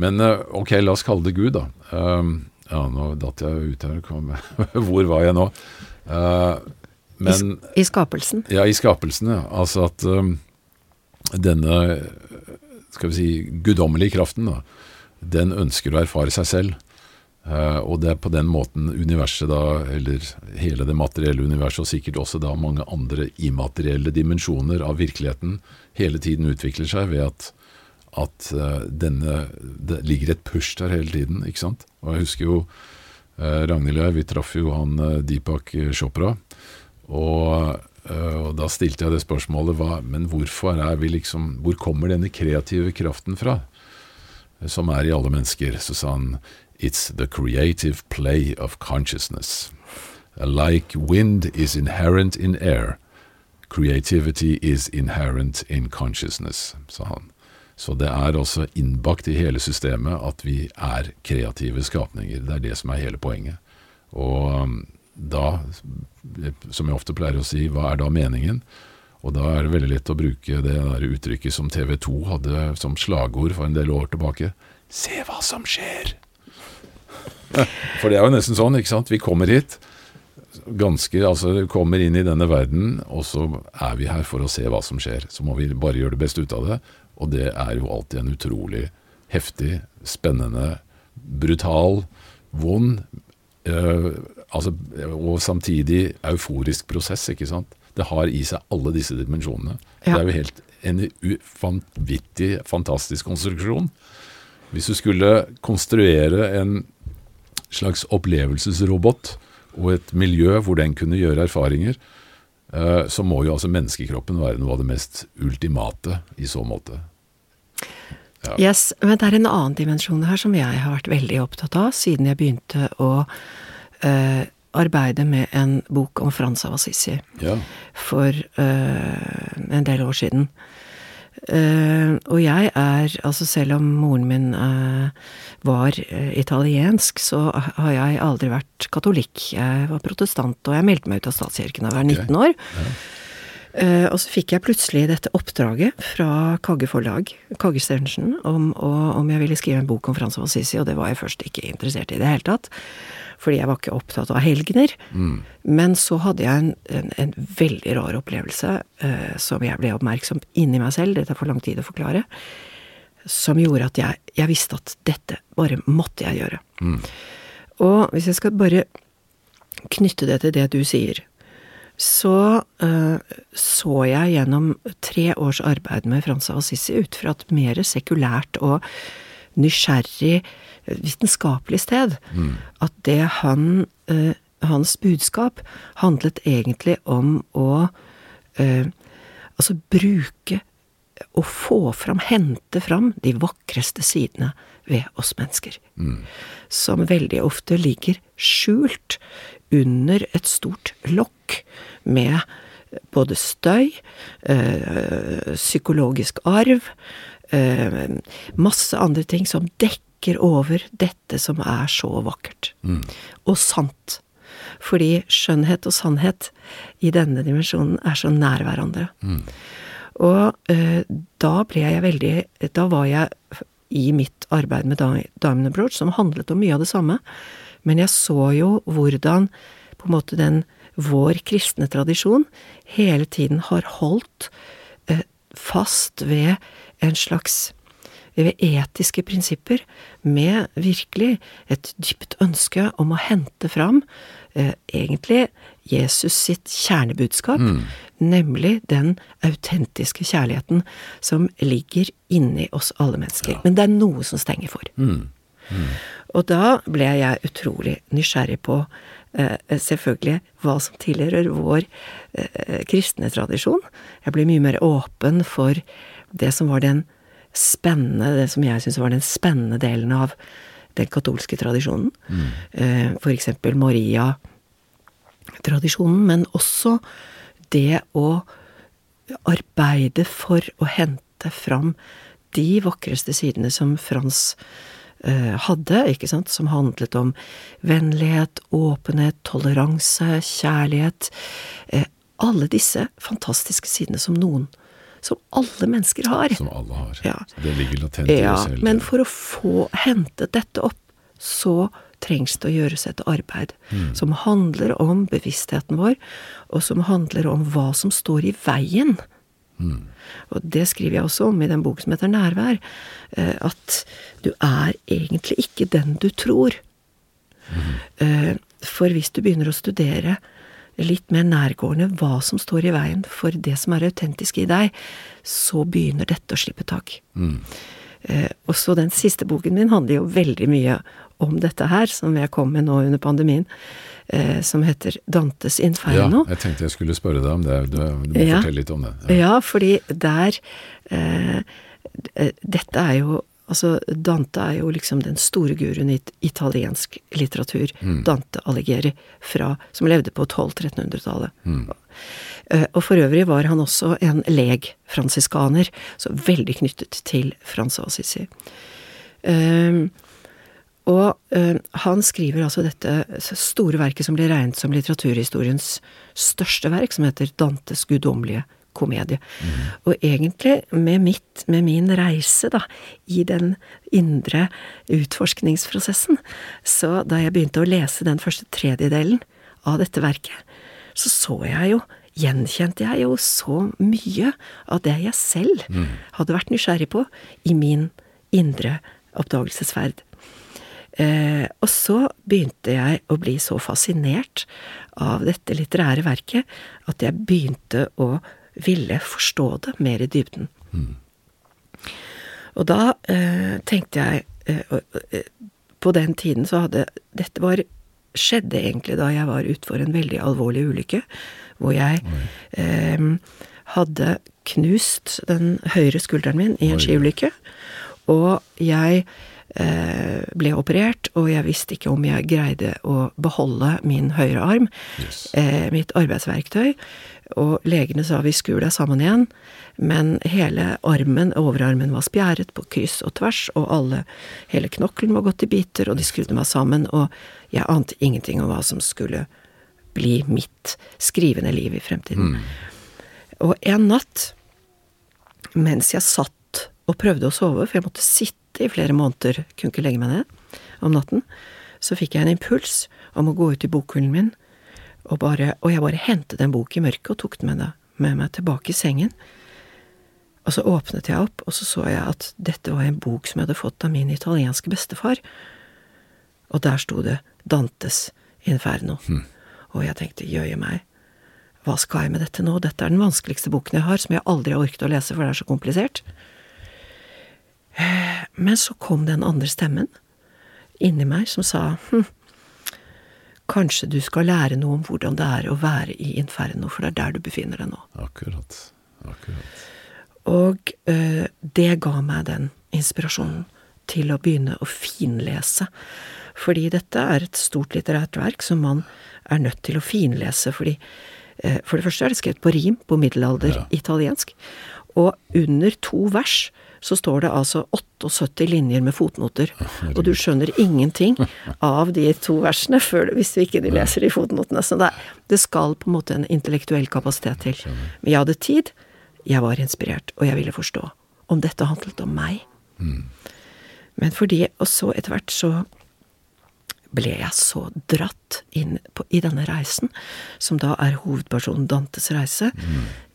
Men eh, ok, la oss kalle det Gud, da. Um, ja, nå datt jeg ut her. Hvor var jeg nå? Uh, men, I, skapelsen? Ja, i skapelsen. ja. Altså at um, denne skal vi si, guddommelige kraften, da, den ønsker å erfare seg selv. Uh, og det er på den måten universet da, eller hele det materielle universet, og sikkert også da mange andre immaterielle dimensjoner av virkeligheten, hele tiden utvikler seg ved at at uh, denne Det ligger et push der hele tiden, ikke sant. Og jeg husker jo uh, Ragnhild og jeg, vi traff jo han uh, Deepak Chopra. Og, og, da stilte jeg det spørsmålet hva, Men hvorfor er vi liksom Hvor kommer denne kreative kraften fra? Som er i alle mennesker. Så sa han It's the creative play of consciousness. Like wind is inherent in air, creativity is inherent in consciousness, sa han. Så det er også innbakt i hele systemet at vi er kreative skapninger. Det er det som er hele poenget. Og um, da, som jeg ofte pleier å si, hva er da meningen? Og da er det veldig lett å bruke det der uttrykket som TV 2 hadde som slagord for en del år tilbake. Se hva som skjer! For det er jo nesten sånn, ikke sant. Vi kommer hit ganske Altså kommer inn i denne verden, og så er vi her for å se hva som skjer. Så må vi bare gjøre det beste ut av det. Og det er jo alltid en utrolig heftig, spennende, brutal, vond øh, altså, og samtidig euforisk prosess, ikke sant. Det har i seg alle disse dimensjonene. Ja. Det er jo helt en vanvittig, fantastisk konstruksjon. Hvis du skulle konstruere en slags opplevelsesrobot og et miljø hvor den kunne gjøre erfaringer, så må jo altså menneskekroppen være noe av det mest ultimate i så måte. Ja. Yes, men det er en annen dimensjon her som jeg har vært veldig opptatt av siden jeg begynte å uh, arbeide med en bok om Frans av Assisi Ja. for uh, en del år siden. Eh, og jeg er, altså selv om moren min uh, var uh, italiensk, så har jeg aldri vært katolikk. Jeg var protestant, og jeg meldte meg ut av statskirken da jeg var 19 år. Eh, og så fikk jeg plutselig dette oppdraget fra Kagge forlag, Kagge Stenersen, om, om jeg ville skrive en bok om Frans av Assisi, og det var jeg først ikke interessert i i det hele tatt. Fordi jeg var ikke opptatt av helgener. Men så hadde jeg en, en, en veldig rar opplevelse eh, som jeg ble oppmerksom inni meg selv, dette er for lang tid å forklare, som gjorde at jeg, jeg visste at dette bare måtte jeg gjøre. Og hvis jeg skal bare knytte det til det du sier, så eh, så jeg gjennom tre års arbeid med Frans Assisi ut fra et mer sekulært og nysgjerrig, eh, vitenskapelig sted, at det han eh, Hans budskap handlet egentlig om å eh, altså bruke og få fram, hente fram, de vakreste sidene ved oss mennesker. Som veldig ofte ligger skjult under et stort lokk med både støy, øh, psykologisk arv, masse andre ting som dekker over dette som er så vakkert. Og sant. Fordi skjønnhet og sannhet i denne dimensjonen er så nær hverandre. Og eh, da ble jeg veldig Da var jeg i mitt arbeid med Di- Diamond Abroad, som handlet om mye av det samme, men jeg så jo hvordan på en måte den vår kristne tradisjon hele tiden har holdt eh, fast ved en slags ved etiske prinsipper, med virkelig et dypt ønske om å hente fram eh, egentlig Jesus sitt kjernebudskap, nemlig den autentiske kjærligheten som ligger inni oss alle mennesker. Men det er noe som stenger for. Og da ble jeg utrolig nysgjerrig på eh, selvfølgelig hva som tilhører vår eh, kristne tradisjon. Jeg ble mye mer åpen for det som var den spennende, det som jeg syns var den spennende delen av den katolske tradisjonen. Mm. for eksempel Maria-tradisjonen, men også det å arbeide for å hente fram de vakreste sidene som Frans eh, hadde, ikke sant, som handlet om vennlighet, åpenhet, toleranse, kjærlighet. Eh, alle disse fantastiske sidene som noen, som alle mennesker har. Som alle har. Ja. Det ligger latent i Ja, oss hele men for å få hentet dette opp, så trengs det å gjøres et arbeid som handler om bevisstheten vår, og som handler om hva som står i veien. Og det skriver jeg også om i den bok som heter Nærvær, eh, at du er egentlig ikke den du tror. Mm. For hvis du begynner å studere litt mer nærgående hva som står i veien for det som er autentisk i deg, så begynner dette å slippe tak. Eh, og så den siste boken min handler jo veldig mye om dette her, som jeg kom med nå under pandemien, eh, som heter Dantes Inferno. Ja, jeg tenkte jeg skulle spørre deg om det. Du, du må Ja. fortelle litt om det. Ja, fordi der eh, eh, Dette er jo Altså, Dante er jo liksom den store guruen i italiensk litteratur. Dante Alighieri, fra, som levde på 1200-1300-tallet. Mm. Og for øvrig var han også en leg-fransiskaner, så veldig knyttet til Frans Assisi. Um, og uh, han skriver altså dette store verket som blir regnet som litteraturhistoriens største verk, som heter Dantes guddommelige komedie. Og egentlig med mitt, med min reise, da, i den indre utforskningsprosessen, så da jeg begynte å lese den første tredjedelen av dette verket, så så jeg jo gjenkjente jeg jo så mye av det jeg selv hadde vært nysgjerrig på i min indre oppdagelsesferd. Eh, og så begynte jeg å bli så fascinert av dette litterære verket at jeg begynte å ville forstå det mer i dybden. Og da eh, tenkte jeg eh, eh, På den tiden så hadde Dette var skjedde egentlig da jeg var utfor en veldig alvorlig ulykke, hvor jeg eh, hadde knust den høyre skulderen min i en skiulykke. Og jeg eh, ble operert, og jeg visste ikke om jeg greide å beholde min høyre arm, Yes. eh, mitt arbeidsverktøy. Og legene sa vi skur deg sammen igjen, men hele armen, overarmen, var spjæret på kryss og tvers, og alle, hele knokkelen var gått i biter, og de skrudde meg sammen, og jeg ante ingenting om hva som skulle bli mitt skrivende liv i fremtiden. Og en natt, mens jeg satt og prøvde å sove, for jeg måtte sitte i flere måneder, kunne ikke legge meg ned om natten, så fikk jeg en impuls om å gå ut i bokhyllen min, og, bare, og jeg bare hentet en bok i mørket og tok den med, med meg tilbake i sengen. Og så åpnet jeg opp, og så så jeg at dette var en bok som jeg hadde fått av min italienske bestefar. Og der sto det Dantes Inferno. Og jeg tenkte, jøye meg, hva skal jeg med dette nå? Dette er den vanskeligste boken jeg har, som jeg aldri har orket å lese, for det er så komplisert. Eh, Men så kom den andre stemmen inni meg som sa hm, kanskje du skal lære noe om hvordan det er å være i inferno, for det er der du befinner deg nå. Akkurat. Akkurat. Og eh, det ga meg den inspirasjonen til å begynne å finlese. Fordi dette er et stort litterært verk som man er nødt til å finlese, fordi eh, for det første er det skrevet på rim, på middelalder Ja. italiensk, og under to vers så står det altså 78 linjer med fotnoter, og du skjønner ingenting av de to versene før, hvis du ikke de leser de fotnotene. Så det, det skal på en måte en intellektuell kapasitet til. Men jeg hadde tid, jeg var inspirert, og jeg ville forstå om dette handlet om meg. Men fordi, og så etter hvert så ble jeg så dratt inn på, i denne reisen, som da er hovedpersonen Dantes reise,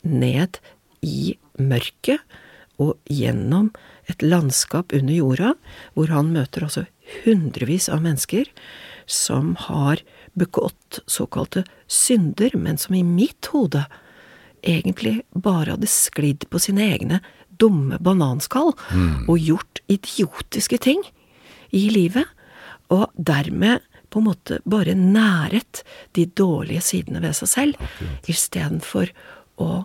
ned i mørket og gjennom et landskap under jorda, hvor han møter altså hundrevis av mennesker som har begått såkalte synder, men som i mitt hode egentlig bare hadde sklidd på sine egne dumme bananskall og gjort idiotiske ting i livet, og dermed på en måte bare næret de dårlige sidene ved seg selv, istedenfor å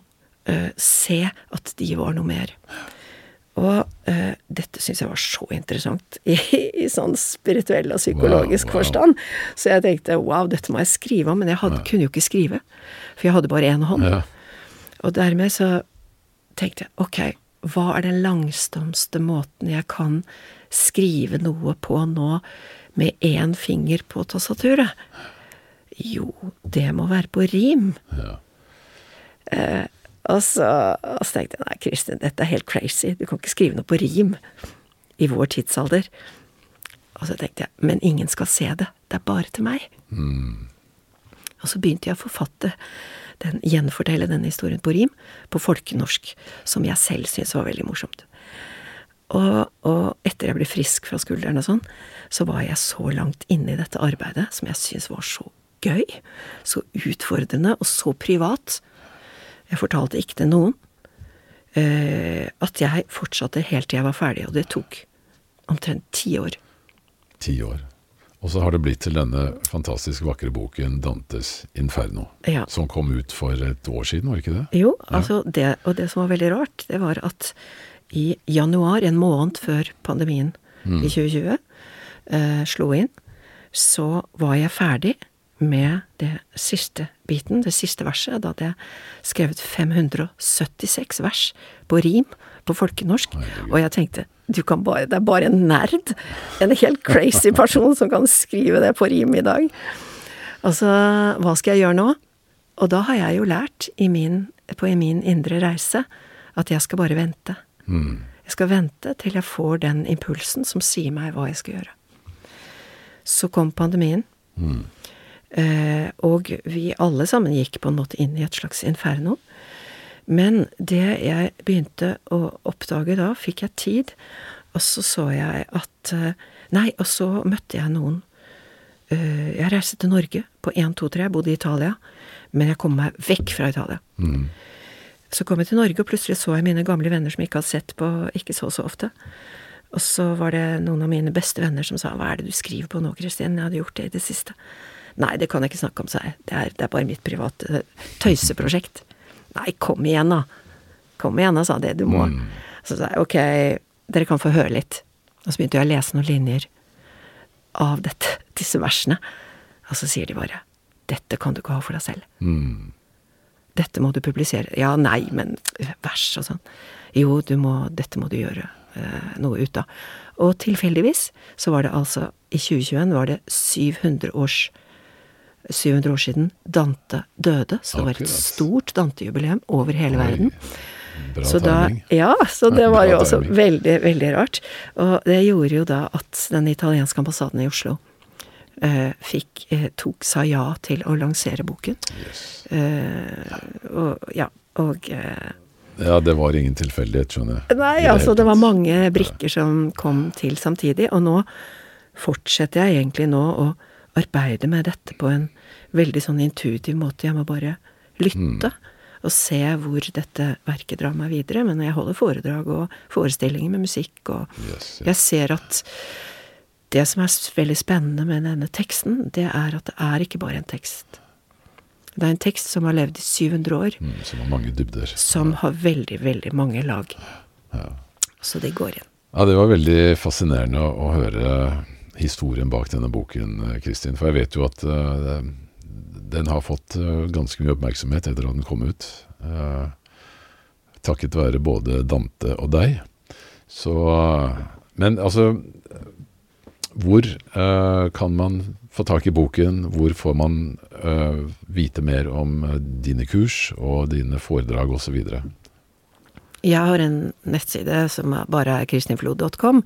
eh, se at de var noe mer. Og uh, dette syns jeg var så interessant i, i sånn spirituell og psykologisk Wow, wow. forstand. Så jeg tenkte wow, dette må jeg skrive om, men jeg hadde, kunne jo ikke skrive. For jeg hadde bare én hånd. Ja. Og dermed så tenkte jeg ok, hva er den langsomste måten jeg kan skrive noe på nå med én finger på tastaturet? Jo, det må være på rim. Ja. Og så, og så tenkte jeg nei, Kristin, dette er helt crazy, du kan ikke skrive noe på rim i vår tidsalder. Og så tenkte jeg, men ingen skal se det, det er bare til meg. Og så begynte jeg å forfatte den, gjenfortelle denne historien på rim, på folkenorsk, som jeg selv syntes var veldig morsomt. Og, og etter jeg ble frisk fra skulderen og sånn, så var jeg så langt inne i dette arbeidet, som jeg syntes var så gøy, så utfordrende og så privat. Jeg fortalte ikke til noen. eh, at jeg fortsatte helt til jeg var ferdig, og det tok omtrent ti år. Ti år. Og så har det blitt til denne fantastisk vakre boken 'Dantes Inferno', Ja. som kom ut for et år siden, var det ikke det? Jo, altså det, og det som var veldig rart, det var at i januar, en måned før pandemien i 2020 eh, slo inn, så var jeg ferdig med det siste biten, det siste verset. Da hadde jeg skrevet 576 vers på rim på folkenorsk, og jeg tenkte du kan bare, det er bare en nerd, en helt crazy person som kan skrive det på rim i dag. Altså, hva skal jeg gjøre nå? Og da har jeg jo lært i min, på i min indre reise at jeg skal bare vente. Jeg skal vente til jeg får den impulsen som sier meg hva jeg skal gjøre. Så kom pandemien. Eh, og vi alle sammen gikk på en måte inn i et slags inferno. Men det jeg begynte å oppdage da, fikk jeg tid, og så så jeg at eh, Nei, og så møtte jeg noen eh, Jeg reiste til Norge på 1, 2, 3, jeg bodde i Italia, men jeg kom meg vekk fra Italia. Mm. Så kom jeg til Norge, og plutselig så jeg mine gamle venner som jeg ikke hadde sett på ikke så så ofte. Og så var det noen av mine beste venner som sa hva er det du skriver på nå, Kristin, jeg hadde gjort det i det siste. Nei, det kan jeg ikke snakke om, sa jeg, det er, det er bare mitt private tøyseprosjekt. Nei, kom igjen da. Kom igjen da, sa det. du må. Mm. Så sa jeg ok, dere kan få høre litt. Og så begynte jeg å lese noen linjer av dette, disse versene. Og så sier de bare dette kan du ikke ha for deg selv. Mm. Dette må du publisere. Ja, nei, men vers og sånn. Jo, du må, dette må du gjøre eh, noe ut av. Og tilfeldigvis så var det altså, i 2021 var det 700 års 700 år siden Dante døde, så det var et stort Dante-jubileum over hele Oi, verden. Bra Så da, ja, så det var jo også veldig, veldig rart. Og det gjorde jo da at den italienske ambassaden i Oslo eh, fikk, eh, tok, sa ja til å lansere boken. Yes. Eh, og ja, og eh, Ja, det var ingen tilfeldighet, skjønner jeg. Nei, det altså det var mange brikker som kom til samtidig, og nå fortsetter jeg egentlig nå å arbeide med dette på en veldig sånn intuitiv måte. Jeg må bare lytte og se hvor dette verket drar meg videre. Men jeg holder foredrag og forestillinger med musikk og Yes, yes. Jeg ser at det som er veldig spennende med denne teksten, det er at det er ikke bare en tekst. Det er en tekst som har levd i 700 år, Mm, som har mange dybder. som har veldig, veldig mange lag. Ja. Så det går igjen. Ja, det var veldig fascinerende å, å høre historien bak denne boken, eh, Kristin. For jeg vet jo at uh, den har fått eh, ganske mye oppmerksomhet etter at den kom ut. Uh, takket være både Dante og deg. Så Men altså Hvor uh, kan man få tak i boken? Hvor får man vite mer om dine kurs og dine foredrag osv.? Jeg har en nettside som bare er kristinflod.com.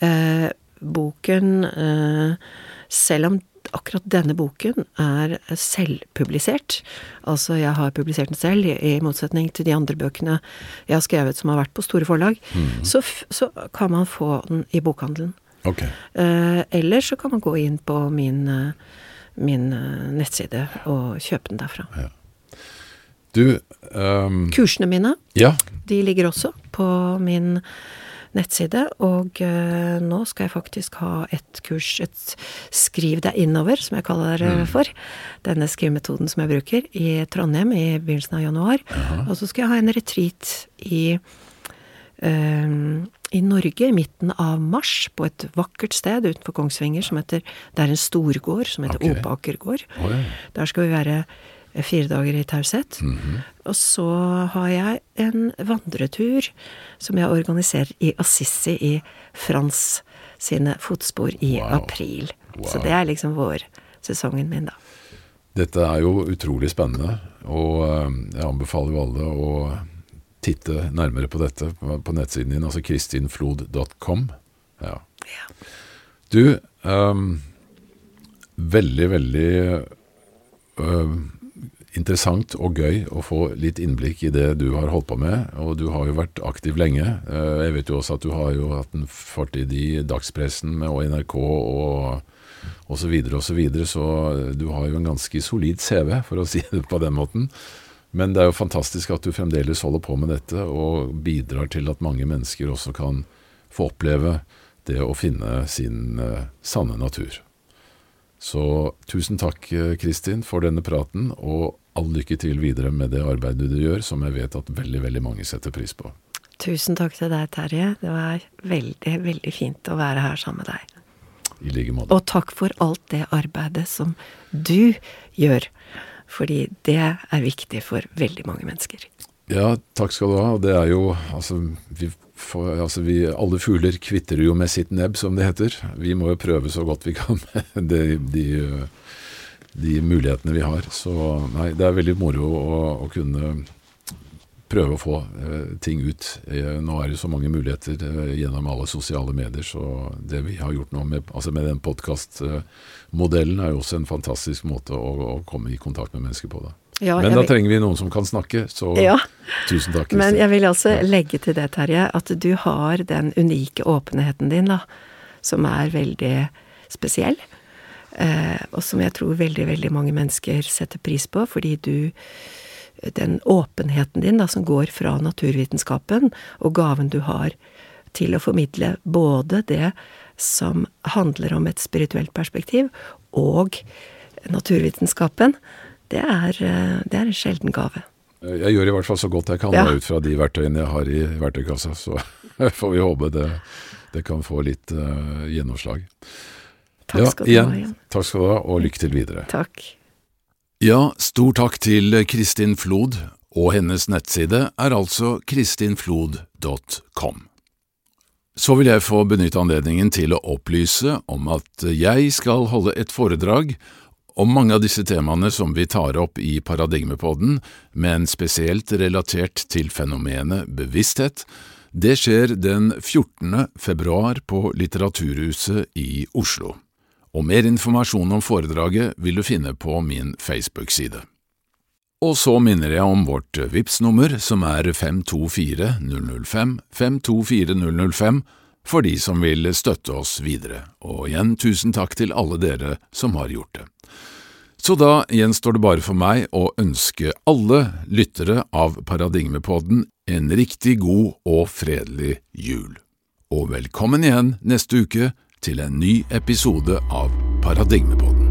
Eh, boken eh, Selv om akkurat denne boken er selvpublisert, altså jeg har publisert den selv, i, motsetning til de andre bøkene jeg har skrevet som har vært på store forlag, så, f så kan man få den i bokhandelen. Okay. Eh, eller så kan man gå inn på min, eh, min eh, nettside og kjøpe den derfra. Du um... Kursene mine Ja. De ligger også på min nettside, og eh, nå skal jeg faktisk ha et kurs, et Skriv deg innover, som jeg kaller det for. Denne skrivemetoden som jeg bruker, i Trondheim i begynnelsen av januar. Og så skal jeg ha en retreat i eh, i Norge i midten av mars, på et vakkert sted utenfor Kongsvinger som heter Det er en storgård som heter okay. Opaker gård. Der skal vi være eh, fire dager i taushet. Og så har jeg en vandretur som jeg organiserer i Assisi i Frans sine fotspor i Wow. april. Så det er liksom vårsesongen min, da. Dette er jo utrolig spennende, og eh, jeg anbefaler jo alle å titte nærmere på dette på nettsiden din, altså kristinflod.com. Ja. Ja. Du, um, veldig, veldig eh, interessant og gøy å få litt innblikk i det du har holdt på med, og du har jo vært aktiv lenge. Eh, jeg vet jo også at du har jo hatt en fortid i dagspressen og NRK og og så videre og så videre, så du har jo en ganske solid CV, for å si det på den måten. Men det er jo fantastisk at du fremdeles holder på med dette, og bidrar til at mange mennesker også kan få oppleve det å finne sin eh, sanne natur. Så tusen takk, eh, Kristin, for denne praten, og all lykke til videre med det arbeidet du gjør, som jeg vet at veldig, veldig mange setter pris på. Tusen takk til deg, Terje. Det var veldig, veldig fint å være her sammen med deg. I like måte. Og takk for alt det arbeidet som du gjør. Fordi det er viktig for veldig mange mennesker. Ja, takk skal du ha. Det er jo altså vi, får, altså vi Alle fugler kvitrer jo med sitt nebb, som det heter. Vi må jo prøve så godt vi kan med de, de, de mulighetene vi har. Så nei, det er veldig moro å, å kunne prøve å få eh, ting ut. Eh, nå er det så mange muligheter eh, gjennom alle sosiale medier, så det vi har gjort nå med, altså med den podkastmodellen, er jo også en fantastisk måte å, å, komme i kontakt med mennesker på. Da. Ja, Men da vil... trenger vi noen som kan snakke, så ja. tusen takk. Kristin. Men jeg vil altså legge til det, Terje, at du har den unike åpenheten din, da, som er veldig spesiell. Eh, og som jeg tror veldig, veldig mange mennesker setter pris på, fordi du den åpenheten din, da, som går fra naturvitenskapen, og gaven du har til å formidle både det som handler om et spirituelt perspektiv, og naturvitenskapen, det er, det er en sjelden gave. Jeg gjør i hvert fall så godt jeg kan ja. ut fra de verktøyene jeg har i verktøykassa, så får vi håpe det, det kan få litt uh, gjennomslag. Takk skal du du ha igjen. Takk skal du ha, og lykke til videre. Takk. Ja, stor takk til Kristin Flod, og hennes nettside er altså kristinflod.com. Så vil jeg få benytte anledningen til å opplyse om at jeg skal holde et foredrag om mange av disse temaene som vi tar opp i Paradigmepodden, men spesielt relatert til fenomenet bevissthet. Det skjer den 14. februar på Litteraturhuset i Oslo og mer informasjon om foredraget vil du finne på min Facebook-side. Og så minner jeg om vårt vips nummer som er 524005, 524005, for de som vil støtte oss videre, og igjen tusen takk til alle dere som har gjort det. Så da gjenstår det bare for meg å ønske alle lyttere av Paradigmepodden en riktig god og fredelig jul. Og velkommen igjen neste uke til en ny episode av Paradigmepodden.